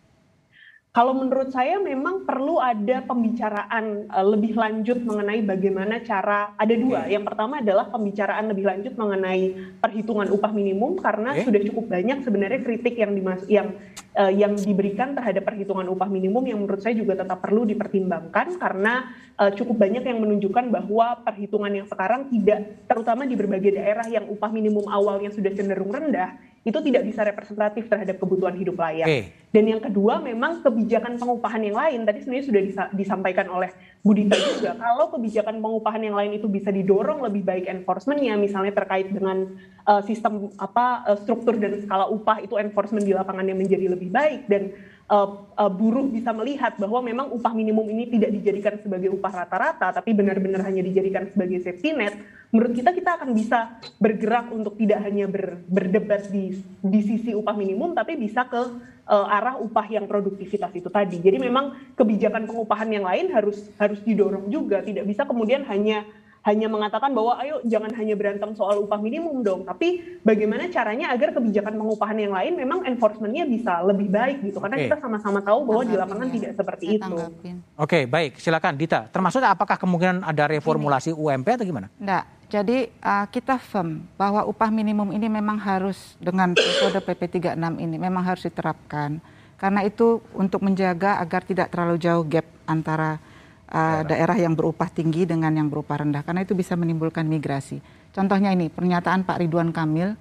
Kalau menurut saya memang perlu ada pembicaraan uh, lebih lanjut mengenai bagaimana cara ada dua. Yang pertama adalah pembicaraan lebih lanjut mengenai perhitungan upah minimum karena okay. sudah cukup banyak sebenarnya kritik yang dimas yang uh, yang diberikan terhadap perhitungan upah minimum yang menurut saya juga tetap perlu dipertimbangkan karena uh, cukup banyak yang menunjukkan bahwa perhitungan yang sekarang tidak terutama di berbagai daerah yang upah minimum awalnya sudah cenderung rendah itu tidak bisa representatif terhadap kebutuhan hidup layak. Okay. Dan yang kedua memang kebijakan pengupahan yang lain tadi sebenarnya sudah disampaikan oleh Budita juga kalau kebijakan pengupahan yang lain itu bisa didorong lebih baik enforcementnya misalnya terkait dengan uh, sistem apa uh, struktur dan skala upah itu enforcement di lapangannya menjadi lebih baik dan uh, uh, buruh bisa melihat bahwa memang upah minimum ini tidak dijadikan sebagai upah rata-rata tapi benar-benar hanya dijadikan sebagai safety net menurut kita kita akan bisa bergerak untuk tidak hanya ber, berdebat di di sisi upah minimum tapi bisa ke uh, arah upah yang produktivitas itu tadi. Jadi memang kebijakan pengupahan yang lain harus harus didorong juga, tidak bisa kemudian hanya hanya mengatakan bahwa ayo jangan hanya berantem soal upah minimum dong, tapi bagaimana caranya agar kebijakan pengupahan yang lain memang enforcementnya bisa lebih baik gitu, karena okay. kita sama-sama tahu bahwa di lapangan ya. tidak seperti Saya itu. Oke, okay, baik, silakan Dita. Termasuk apakah kemungkinan ada reformulasi UMP atau gimana? Enggak, jadi uh, kita firm bahwa upah minimum ini memang harus dengan metode PP 36 ini memang harus diterapkan karena itu untuk menjaga agar tidak terlalu jauh gap antara uh, daerah yang berupah tinggi dengan yang berupah rendah karena itu bisa menimbulkan migrasi. Contohnya ini pernyataan Pak Ridwan Kamil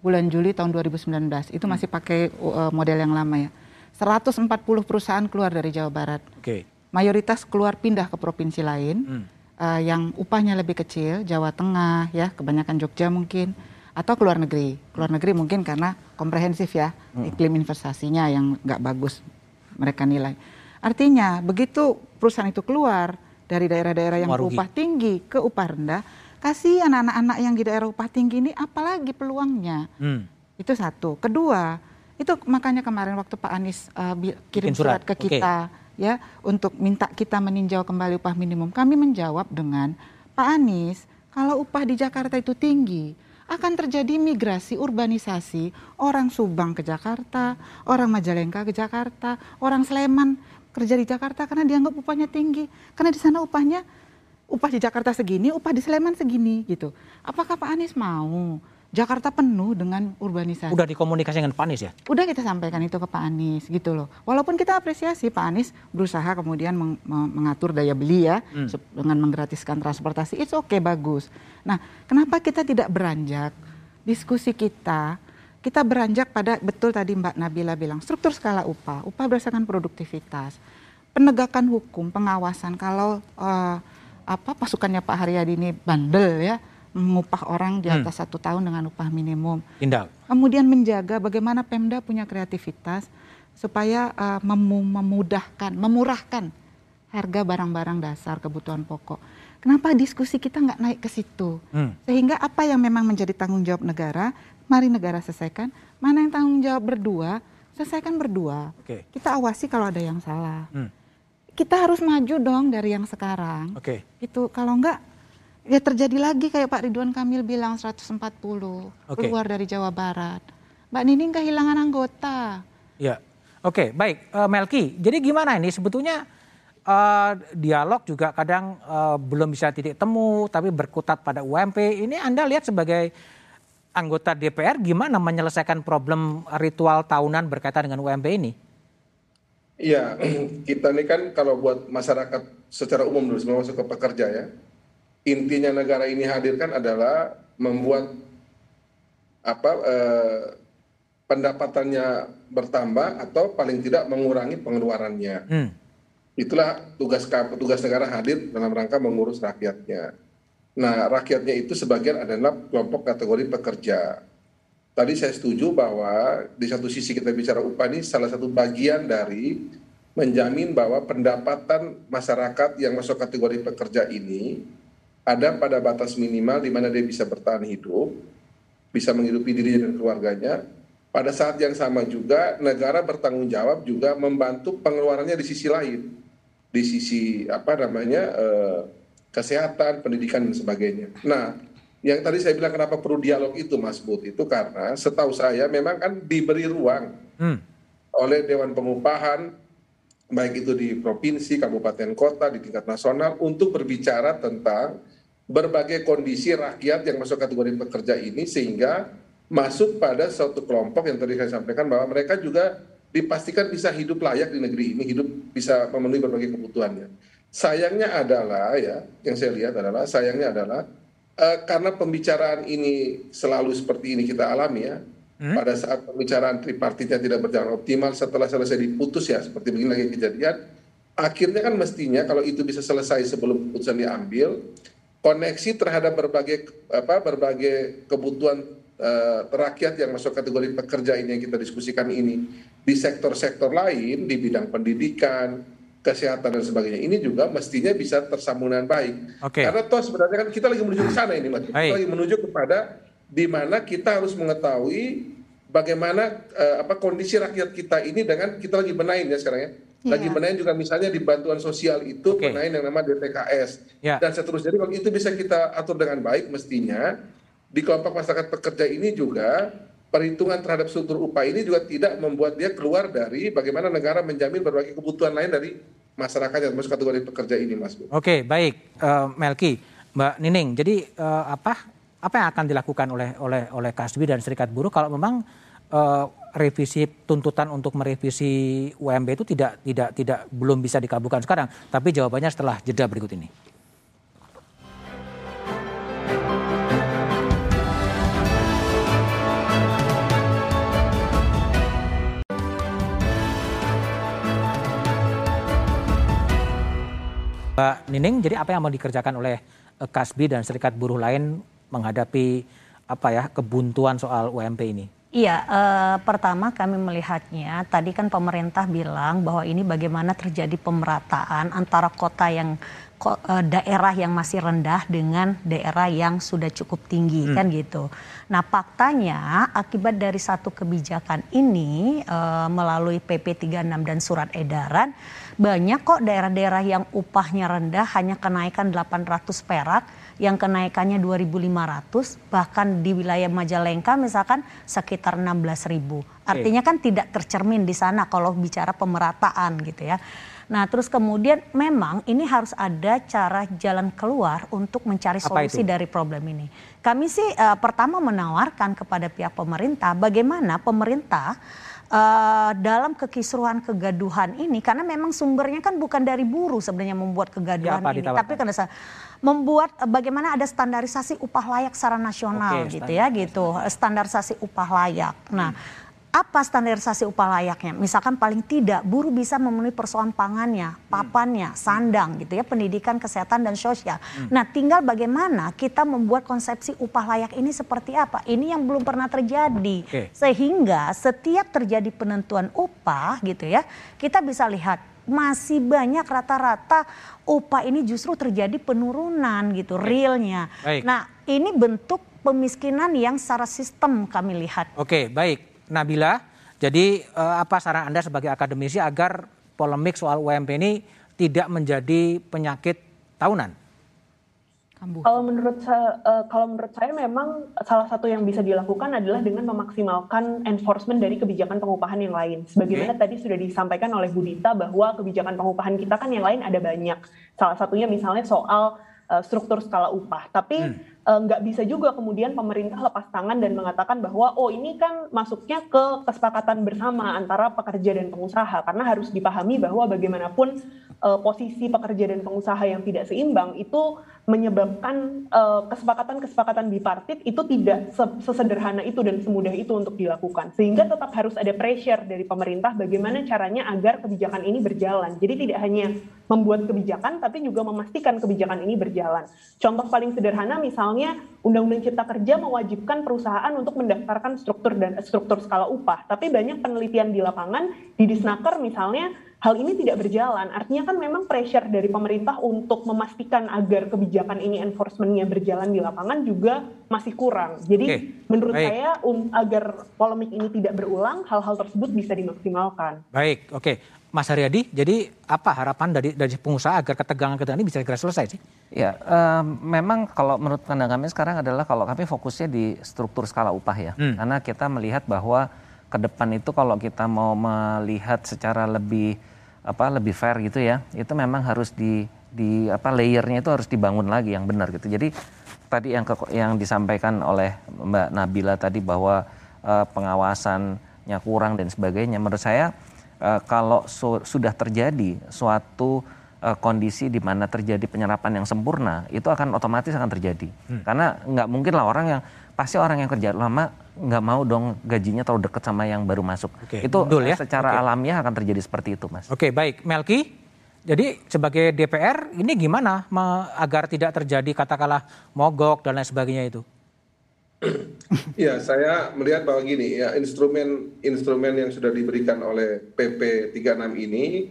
bulan Juli tahun 2019 itu masih pakai uh, model yang lama ya. 140 perusahaan keluar dari Jawa Barat. Okay. Mayoritas keluar pindah ke provinsi lain. Hmm uh, yang upahnya lebih kecil, Jawa Tengah ya, kebanyakan Jogja mungkin atau keluar negeri. Keluar negeri mungkin karena komprehensif ya, hmm. iklim investasinya yang nggak bagus mereka nilai. Artinya begitu perusahaan itu keluar dari daerah-daerah yang upah tinggi ke upah rendah, kasih anak-anak yang di daerah upah tinggi ini apalagi peluangnya. Hmm. Itu satu. Kedua, itu makanya kemarin waktu Pak Anies uh, kirim surat. surat ke kita. Okay ya untuk minta kita meninjau kembali upah minimum. Kami menjawab dengan Pak Anies, kalau upah di Jakarta itu tinggi, akan terjadi migrasi urbanisasi orang Subang ke Jakarta, orang Majalengka ke Jakarta, orang Sleman kerja di Jakarta karena dianggap upahnya tinggi. Karena di sana upahnya upah di Jakarta segini, upah di Sleman segini gitu. Apakah Pak Anies mau Jakarta penuh dengan urbanisasi. Udah dikomunikasikan dengan Pak Anies ya? Udah kita sampaikan itu ke Pak Anies gitu loh. Walaupun kita apresiasi Pak Anies berusaha kemudian meng mengatur daya beli ya hmm. dengan menggratiskan transportasi. It's okay bagus. Nah, kenapa kita tidak beranjak diskusi kita kita beranjak pada betul tadi Mbak Nabila bilang struktur skala upah, upah berdasarkan produktivitas, penegakan hukum, pengawasan kalau uh, apa pasukannya Pak Haryadi ini bandel ya mengupah orang di hmm. atas hmm. satu tahun dengan upah minimum. Indah. Kemudian menjaga bagaimana Pemda punya kreativitas supaya uh, mem memudahkan, memurahkan harga barang-barang dasar kebutuhan pokok. Kenapa diskusi kita nggak naik ke situ? Hmm. Sehingga apa yang memang menjadi tanggung jawab negara, mari negara selesaikan. Mana yang tanggung jawab berdua, selesaikan berdua. Okay. Kita awasi kalau ada yang salah. Hmm. Kita harus maju dong dari yang sekarang. Oke. Okay. Itu kalau enggak ya terjadi lagi kayak Pak Ridwan Kamil bilang 140 okay. keluar dari Jawa Barat. Mbak Nining kehilangan anggota. Ya. Oke, okay, baik. Uh, Melki, jadi gimana ini sebetulnya uh, dialog juga kadang uh, belum bisa titik temu, tapi berkutat pada UMP. Ini Anda lihat sebagai anggota DPR gimana menyelesaikan problem ritual tahunan berkaitan dengan UMP ini? Iya, kita ini kan kalau buat masyarakat secara umum dulu sebelum masuk ke pekerja ya, intinya negara ini hadirkan adalah membuat apa eh, pendapatannya bertambah atau paling tidak mengurangi pengeluarannya. Hmm itulah tugas tugas negara hadir dalam rangka mengurus rakyatnya. Nah, rakyatnya itu sebagian adalah kelompok kategori pekerja. Tadi saya setuju bahwa di satu sisi kita bicara upah ini salah satu bagian dari menjamin bahwa pendapatan masyarakat yang masuk kategori pekerja ini ada pada batas minimal di mana dia bisa bertahan hidup, bisa menghidupi dirinya dan keluarganya. Pada saat yang sama juga negara bertanggung jawab juga membantu pengeluarannya di sisi lain di sisi apa namanya uh, kesehatan, pendidikan dan sebagainya. Nah, yang tadi saya bilang kenapa perlu dialog itu Mas Bud itu karena setahu saya memang kan diberi ruang hmm. oleh Dewan Pengupahan baik itu di provinsi, kabupaten, kota, di tingkat nasional untuk berbicara tentang berbagai kondisi rakyat yang masuk kategori pekerja ini sehingga masuk pada suatu kelompok yang tadi saya sampaikan bahwa mereka juga dipastikan bisa hidup layak di negeri ini, hidup bisa memenuhi berbagai kebutuhannya. Sayangnya adalah ya, yang saya lihat adalah sayangnya adalah uh, karena pembicaraan ini selalu seperti ini kita alami ya. Hmm? Pada saat pembicaraan tripartitnya tidak berjalan optimal, setelah selesai diputus ya seperti begini lagi kejadian, akhirnya kan mestinya kalau itu bisa selesai sebelum keputusan diambil, koneksi terhadap berbagai apa berbagai kebutuhan uh, rakyat yang masuk kategori pekerja ini yang kita diskusikan ini di sektor-sektor lain di bidang pendidikan, kesehatan dan sebagainya ini juga mestinya bisa tersambung dengan baik. Okay. Karena toh sebenarnya kan kita lagi menuju ke sana ini mas. Kita lagi menuju kepada di mana kita harus mengetahui bagaimana uh, apa kondisi rakyat kita ini dengan kita lagi benain ya sekarang ya. Lagi yeah. benain juga misalnya di bantuan sosial itu okay. benain yang nama DTKS yeah. dan seterusnya. Jadi kalau itu bisa kita atur dengan baik mestinya di kelompok masyarakat pekerja ini juga perhitungan terhadap struktur upah ini juga tidak membuat dia keluar dari bagaimana negara menjamin berbagai kebutuhan lain dari masyarakat yang masuk kategori pekerja ini, Mas. Oke, baik, uh, Melki, Mbak Nining. Jadi uh, apa apa yang akan dilakukan oleh oleh oleh Kasbi dan Serikat Buruh kalau memang uh, revisi tuntutan untuk merevisi UMB itu tidak tidak tidak belum bisa dikabulkan sekarang, tapi jawabannya setelah jeda berikut ini. Mbak Nining, jadi apa yang mau dikerjakan oleh eh, Kasbi dan serikat buruh lain menghadapi apa ya kebuntuan soal UMP ini? Iya, eh, pertama kami melihatnya tadi kan pemerintah bilang bahwa ini bagaimana terjadi pemerataan antara kota yang eh, daerah yang masih rendah dengan daerah yang sudah cukup tinggi hmm. kan gitu. Nah faktanya akibat dari satu kebijakan ini eh, melalui PP 36 dan surat edaran banyak kok daerah-daerah yang upahnya rendah hanya kenaikan 800 perak, yang kenaikannya 2.500, bahkan di wilayah Majalengka misalkan sekitar 16.000. Artinya kan tidak tercermin di sana kalau bicara pemerataan gitu ya. Nah, terus kemudian memang ini harus ada cara jalan keluar untuk mencari solusi dari problem ini. Kami sih uh, pertama menawarkan kepada pihak pemerintah bagaimana pemerintah uh, dalam kekisruhan kegaduhan ini karena memang sumbernya kan bukan dari buruh sebenarnya membuat kegaduhan ya, ini ditawarkan? tapi karena membuat uh, bagaimana ada standarisasi upah layak secara nasional Oke, gitu ya gitu standarisasi upah layak. Nah, hmm apa standarisasi upah layaknya? Misalkan paling tidak buruh bisa memenuhi persoalan pangannya, papannya, sandang gitu ya, pendidikan, kesehatan dan sosial. Hmm. Nah, tinggal bagaimana kita membuat konsepsi upah layak ini seperti apa? Ini yang belum pernah terjadi. Okay. Sehingga setiap terjadi penentuan upah gitu ya, kita bisa lihat masih banyak rata-rata upah ini justru terjadi penurunan gitu realnya. Baik. Nah ini bentuk pemiskinan yang secara sistem kami lihat. Oke, baik. Nabila, jadi eh, apa saran Anda sebagai akademisi agar polemik soal UMP ini tidak menjadi penyakit tahunan? Kalau menurut saya, eh, kalau menurut saya memang salah satu yang bisa dilakukan adalah dengan memaksimalkan enforcement dari kebijakan pengupahan yang lain. Sebagaimana tadi sudah disampaikan oleh Bu Dita bahwa kebijakan pengupahan kita kan yang lain ada banyak. Salah satunya misalnya soal eh, struktur skala upah. Tapi eh, nggak bisa juga kemudian pemerintah lepas tangan dan mengatakan bahwa oh ini kan masuknya ke kesepakatan bersama antara pekerja dan pengusaha. Karena harus dipahami bahwa bagaimanapun eh, posisi pekerja dan pengusaha yang tidak seimbang itu menyebabkan eh, kesepakatan-kesepakatan bipartit itu tidak se- sesederhana itu dan semudah itu untuk dilakukan. Sehingga tetap harus ada pressure dari pemerintah bagaimana caranya agar kebijakan ini berjalan. Jadi tidak hanya membuat kebijakan tapi juga memastikan kebijakan ini berjalan. Contoh paling sederhana misalnya Undang-Undang Cipta Kerja mewajibkan perusahaan untuk mendaftarkan struktur dan struktur skala upah. Tapi banyak penelitian di lapangan di Disnaker misalnya hal ini tidak berjalan. Artinya kan memang pressure dari pemerintah untuk memastikan agar kebijakan ini enforcement-nya berjalan di lapangan juga masih kurang. Jadi Oke, menurut baik. saya um, agar polemik ini tidak berulang, hal-hal tersebut bisa dimaksimalkan. Baik, oke. Mas Haryadi, jadi apa harapan dari dari pengusaha agar ketegangan-ketegangan ini bisa segera selesai sih? Ya, em, memang kalau menurut pandangan kami sekarang adalah kalau kami fokusnya di struktur skala upah ya. Hmm. Karena kita melihat bahwa ke depan itu kalau kita mau melihat secara lebih apa lebih fair gitu ya, itu memang harus di di apa layernya itu harus dibangun lagi yang benar gitu. Jadi tadi yang ke- yang disampaikan oleh Mbak Nabila tadi bahwa eh, pengawasannya kurang dan sebagainya, menurut saya eh, kalau su- sudah terjadi suatu eh, kondisi di mana terjadi penyerapan yang sempurna itu akan otomatis akan terjadi karena nggak mungkin lah orang yang pasti orang yang kerja lama nggak mau dong gajinya terlalu dekat sama yang baru masuk Oke, itu betul ya. secara Oke. alamiah akan terjadi seperti itu mas Oke, baik. Melki, jadi sebagai DPR ini gimana agar tidak terjadi katakanlah mogok dan lain sebagainya itu? Ya, saya melihat bahwa gini ya instrumen instrumen yang sudah diberikan oleh PP 36 ini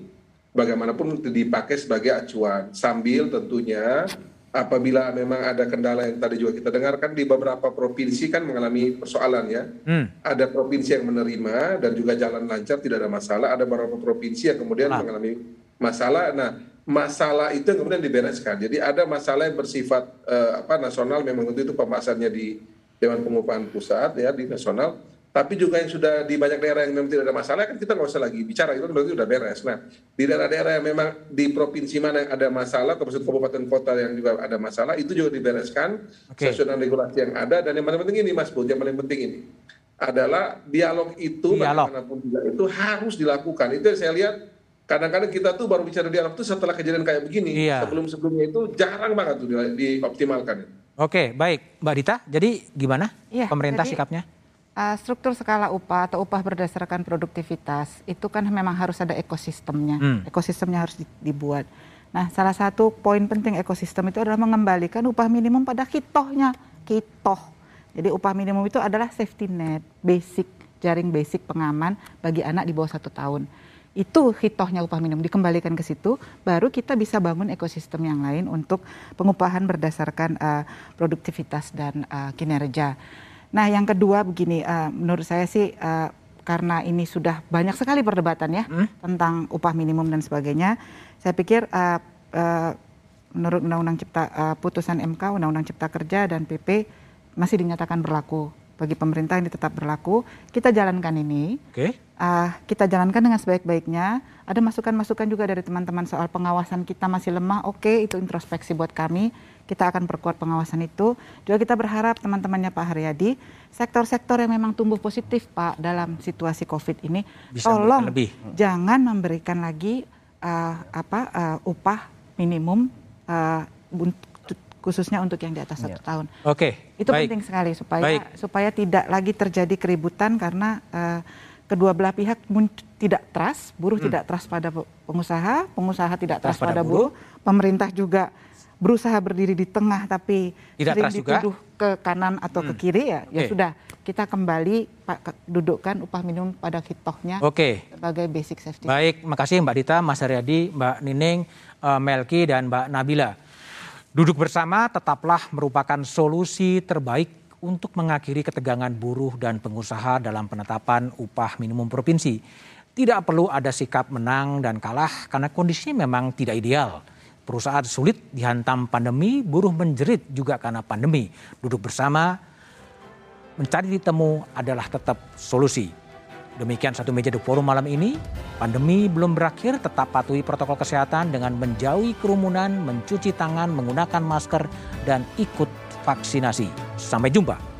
bagaimanapun dipakai sebagai acuan sambil tentunya apabila memang ada kendala yang tadi juga kita dengarkan di beberapa provinsi kan mengalami persoalan ya. Hmm. Ada provinsi yang menerima dan juga jalan lancar tidak ada masalah, ada beberapa provinsi yang kemudian Ah. mengalami masalah. Nah, masalah itu yang kemudian dibereskan. Jadi ada masalah yang bersifat eh, apa nasional memang tentu itu pembahasannya di Dewan Pengupahan Pusat ya di nasional. Tapi juga yang sudah di banyak daerah yang memang tidak ada masalah kan kita nggak usah lagi bicara itu kan berarti sudah beres. Nah di daerah-daerah yang memang di provinsi mana yang ada masalah, atau maksud kabupaten kota yang juga ada masalah itu juga dibereskan Oke. sesuai dengan regulasi yang ada dan yang paling penting ini Mas Bud, yang paling penting ini adalah dialog itu Dialog. bagaimanapun juga itu harus dilakukan. Itu yang saya lihat kadang-kadang kita tuh baru bicara dialog itu setelah kejadian kayak begini. Iya. Sebelum-sebelumnya itu jarang banget tuh di- dioptimalkan. Oke, baik. Mbak Dita, jadi gimana Iya, pemerintah jadi- sikapnya? Uh, struktur skala upah atau upah berdasarkan produktivitas itu kan memang harus ada ekosistemnya. Hmm. Ekosistemnya harus di- dibuat. Nah, salah satu poin penting ekosistem itu adalah mengembalikan upah minimum pada kitohnya, kitoh. Jadi upah minimum itu adalah safety net, basic, jaring basic pengaman bagi anak di bawah satu tahun. Itu hitohnya upah minimum dikembalikan ke situ, baru kita bisa bangun ekosistem yang lain untuk pengupahan berdasarkan uh, produktivitas dan uh, kinerja. Nah, yang kedua begini, uh, menurut saya sih uh, karena ini sudah banyak sekali perdebatan ya tentang upah minimum dan sebagainya, saya pikir uh, uh, menurut Undang-Undang Cipta uh, putusan MK, Undang-Undang Cipta Kerja dan PP masih dinyatakan berlaku bagi pemerintah ini tetap berlaku. Kita jalankan ini. Oke. Ah, kita jalankan dengan sebaik-baiknya. Ada masukan-masukan juga dari teman-teman soal pengawasan kita masih lemah. Oke, itu introspeksi buat kami. Kita akan perkuat pengawasan itu. Juga kita berharap teman-temannya Pak Haryadi, sektor-sektor yang memang tumbuh positif Pak dalam situasi COVID ini, Bisa tolong lebih. jangan memberikan lagi ah, apa ah, upah minimum untuk- khususnya untuk yang di atas satu Iya. tahun. Oke. Itu baik. penting sekali supaya Baik. supaya tidak lagi terjadi keributan karena eh, kedua belah pihak tidak trust, buruh tidak trust pada pe- pengusaha, pengusaha tidak Hmm. Trust trust, pada pada buruh, pemerintah juga berusaha berdiri di tengah tapi Tidak sering keras juga? dituduh ke kanan atau ke kiri ya ya Oke. sudah kita kembali Pak dudukkan upah minimum pada hitohnya Oke. sebagai basic safety. Baik, makasih Mbak Dita, Mas Haryadi, Mbak Nining, eh, Melki, dan Mbak Nabila. Duduk bersama tetaplah merupakan solusi terbaik untuk mengakhiri ketegangan buruh dan pengusaha dalam penetapan upah minimum provinsi. Tidak perlu ada sikap menang dan kalah karena kondisinya memang tidak ideal. Perusahaan sulit dihantam pandemi, buruh menjerit juga karena pandemi. Duduk bersama, mencari titik temu adalah tetap solusi. Demikian satu meja The Forum malam ini. Pandemi belum berakhir, tetap patuhi protokol kesehatan dengan menjauhi kerumunan, mencuci tangan, menggunakan masker, dan ikut vaksinasi. Sampai jumpa.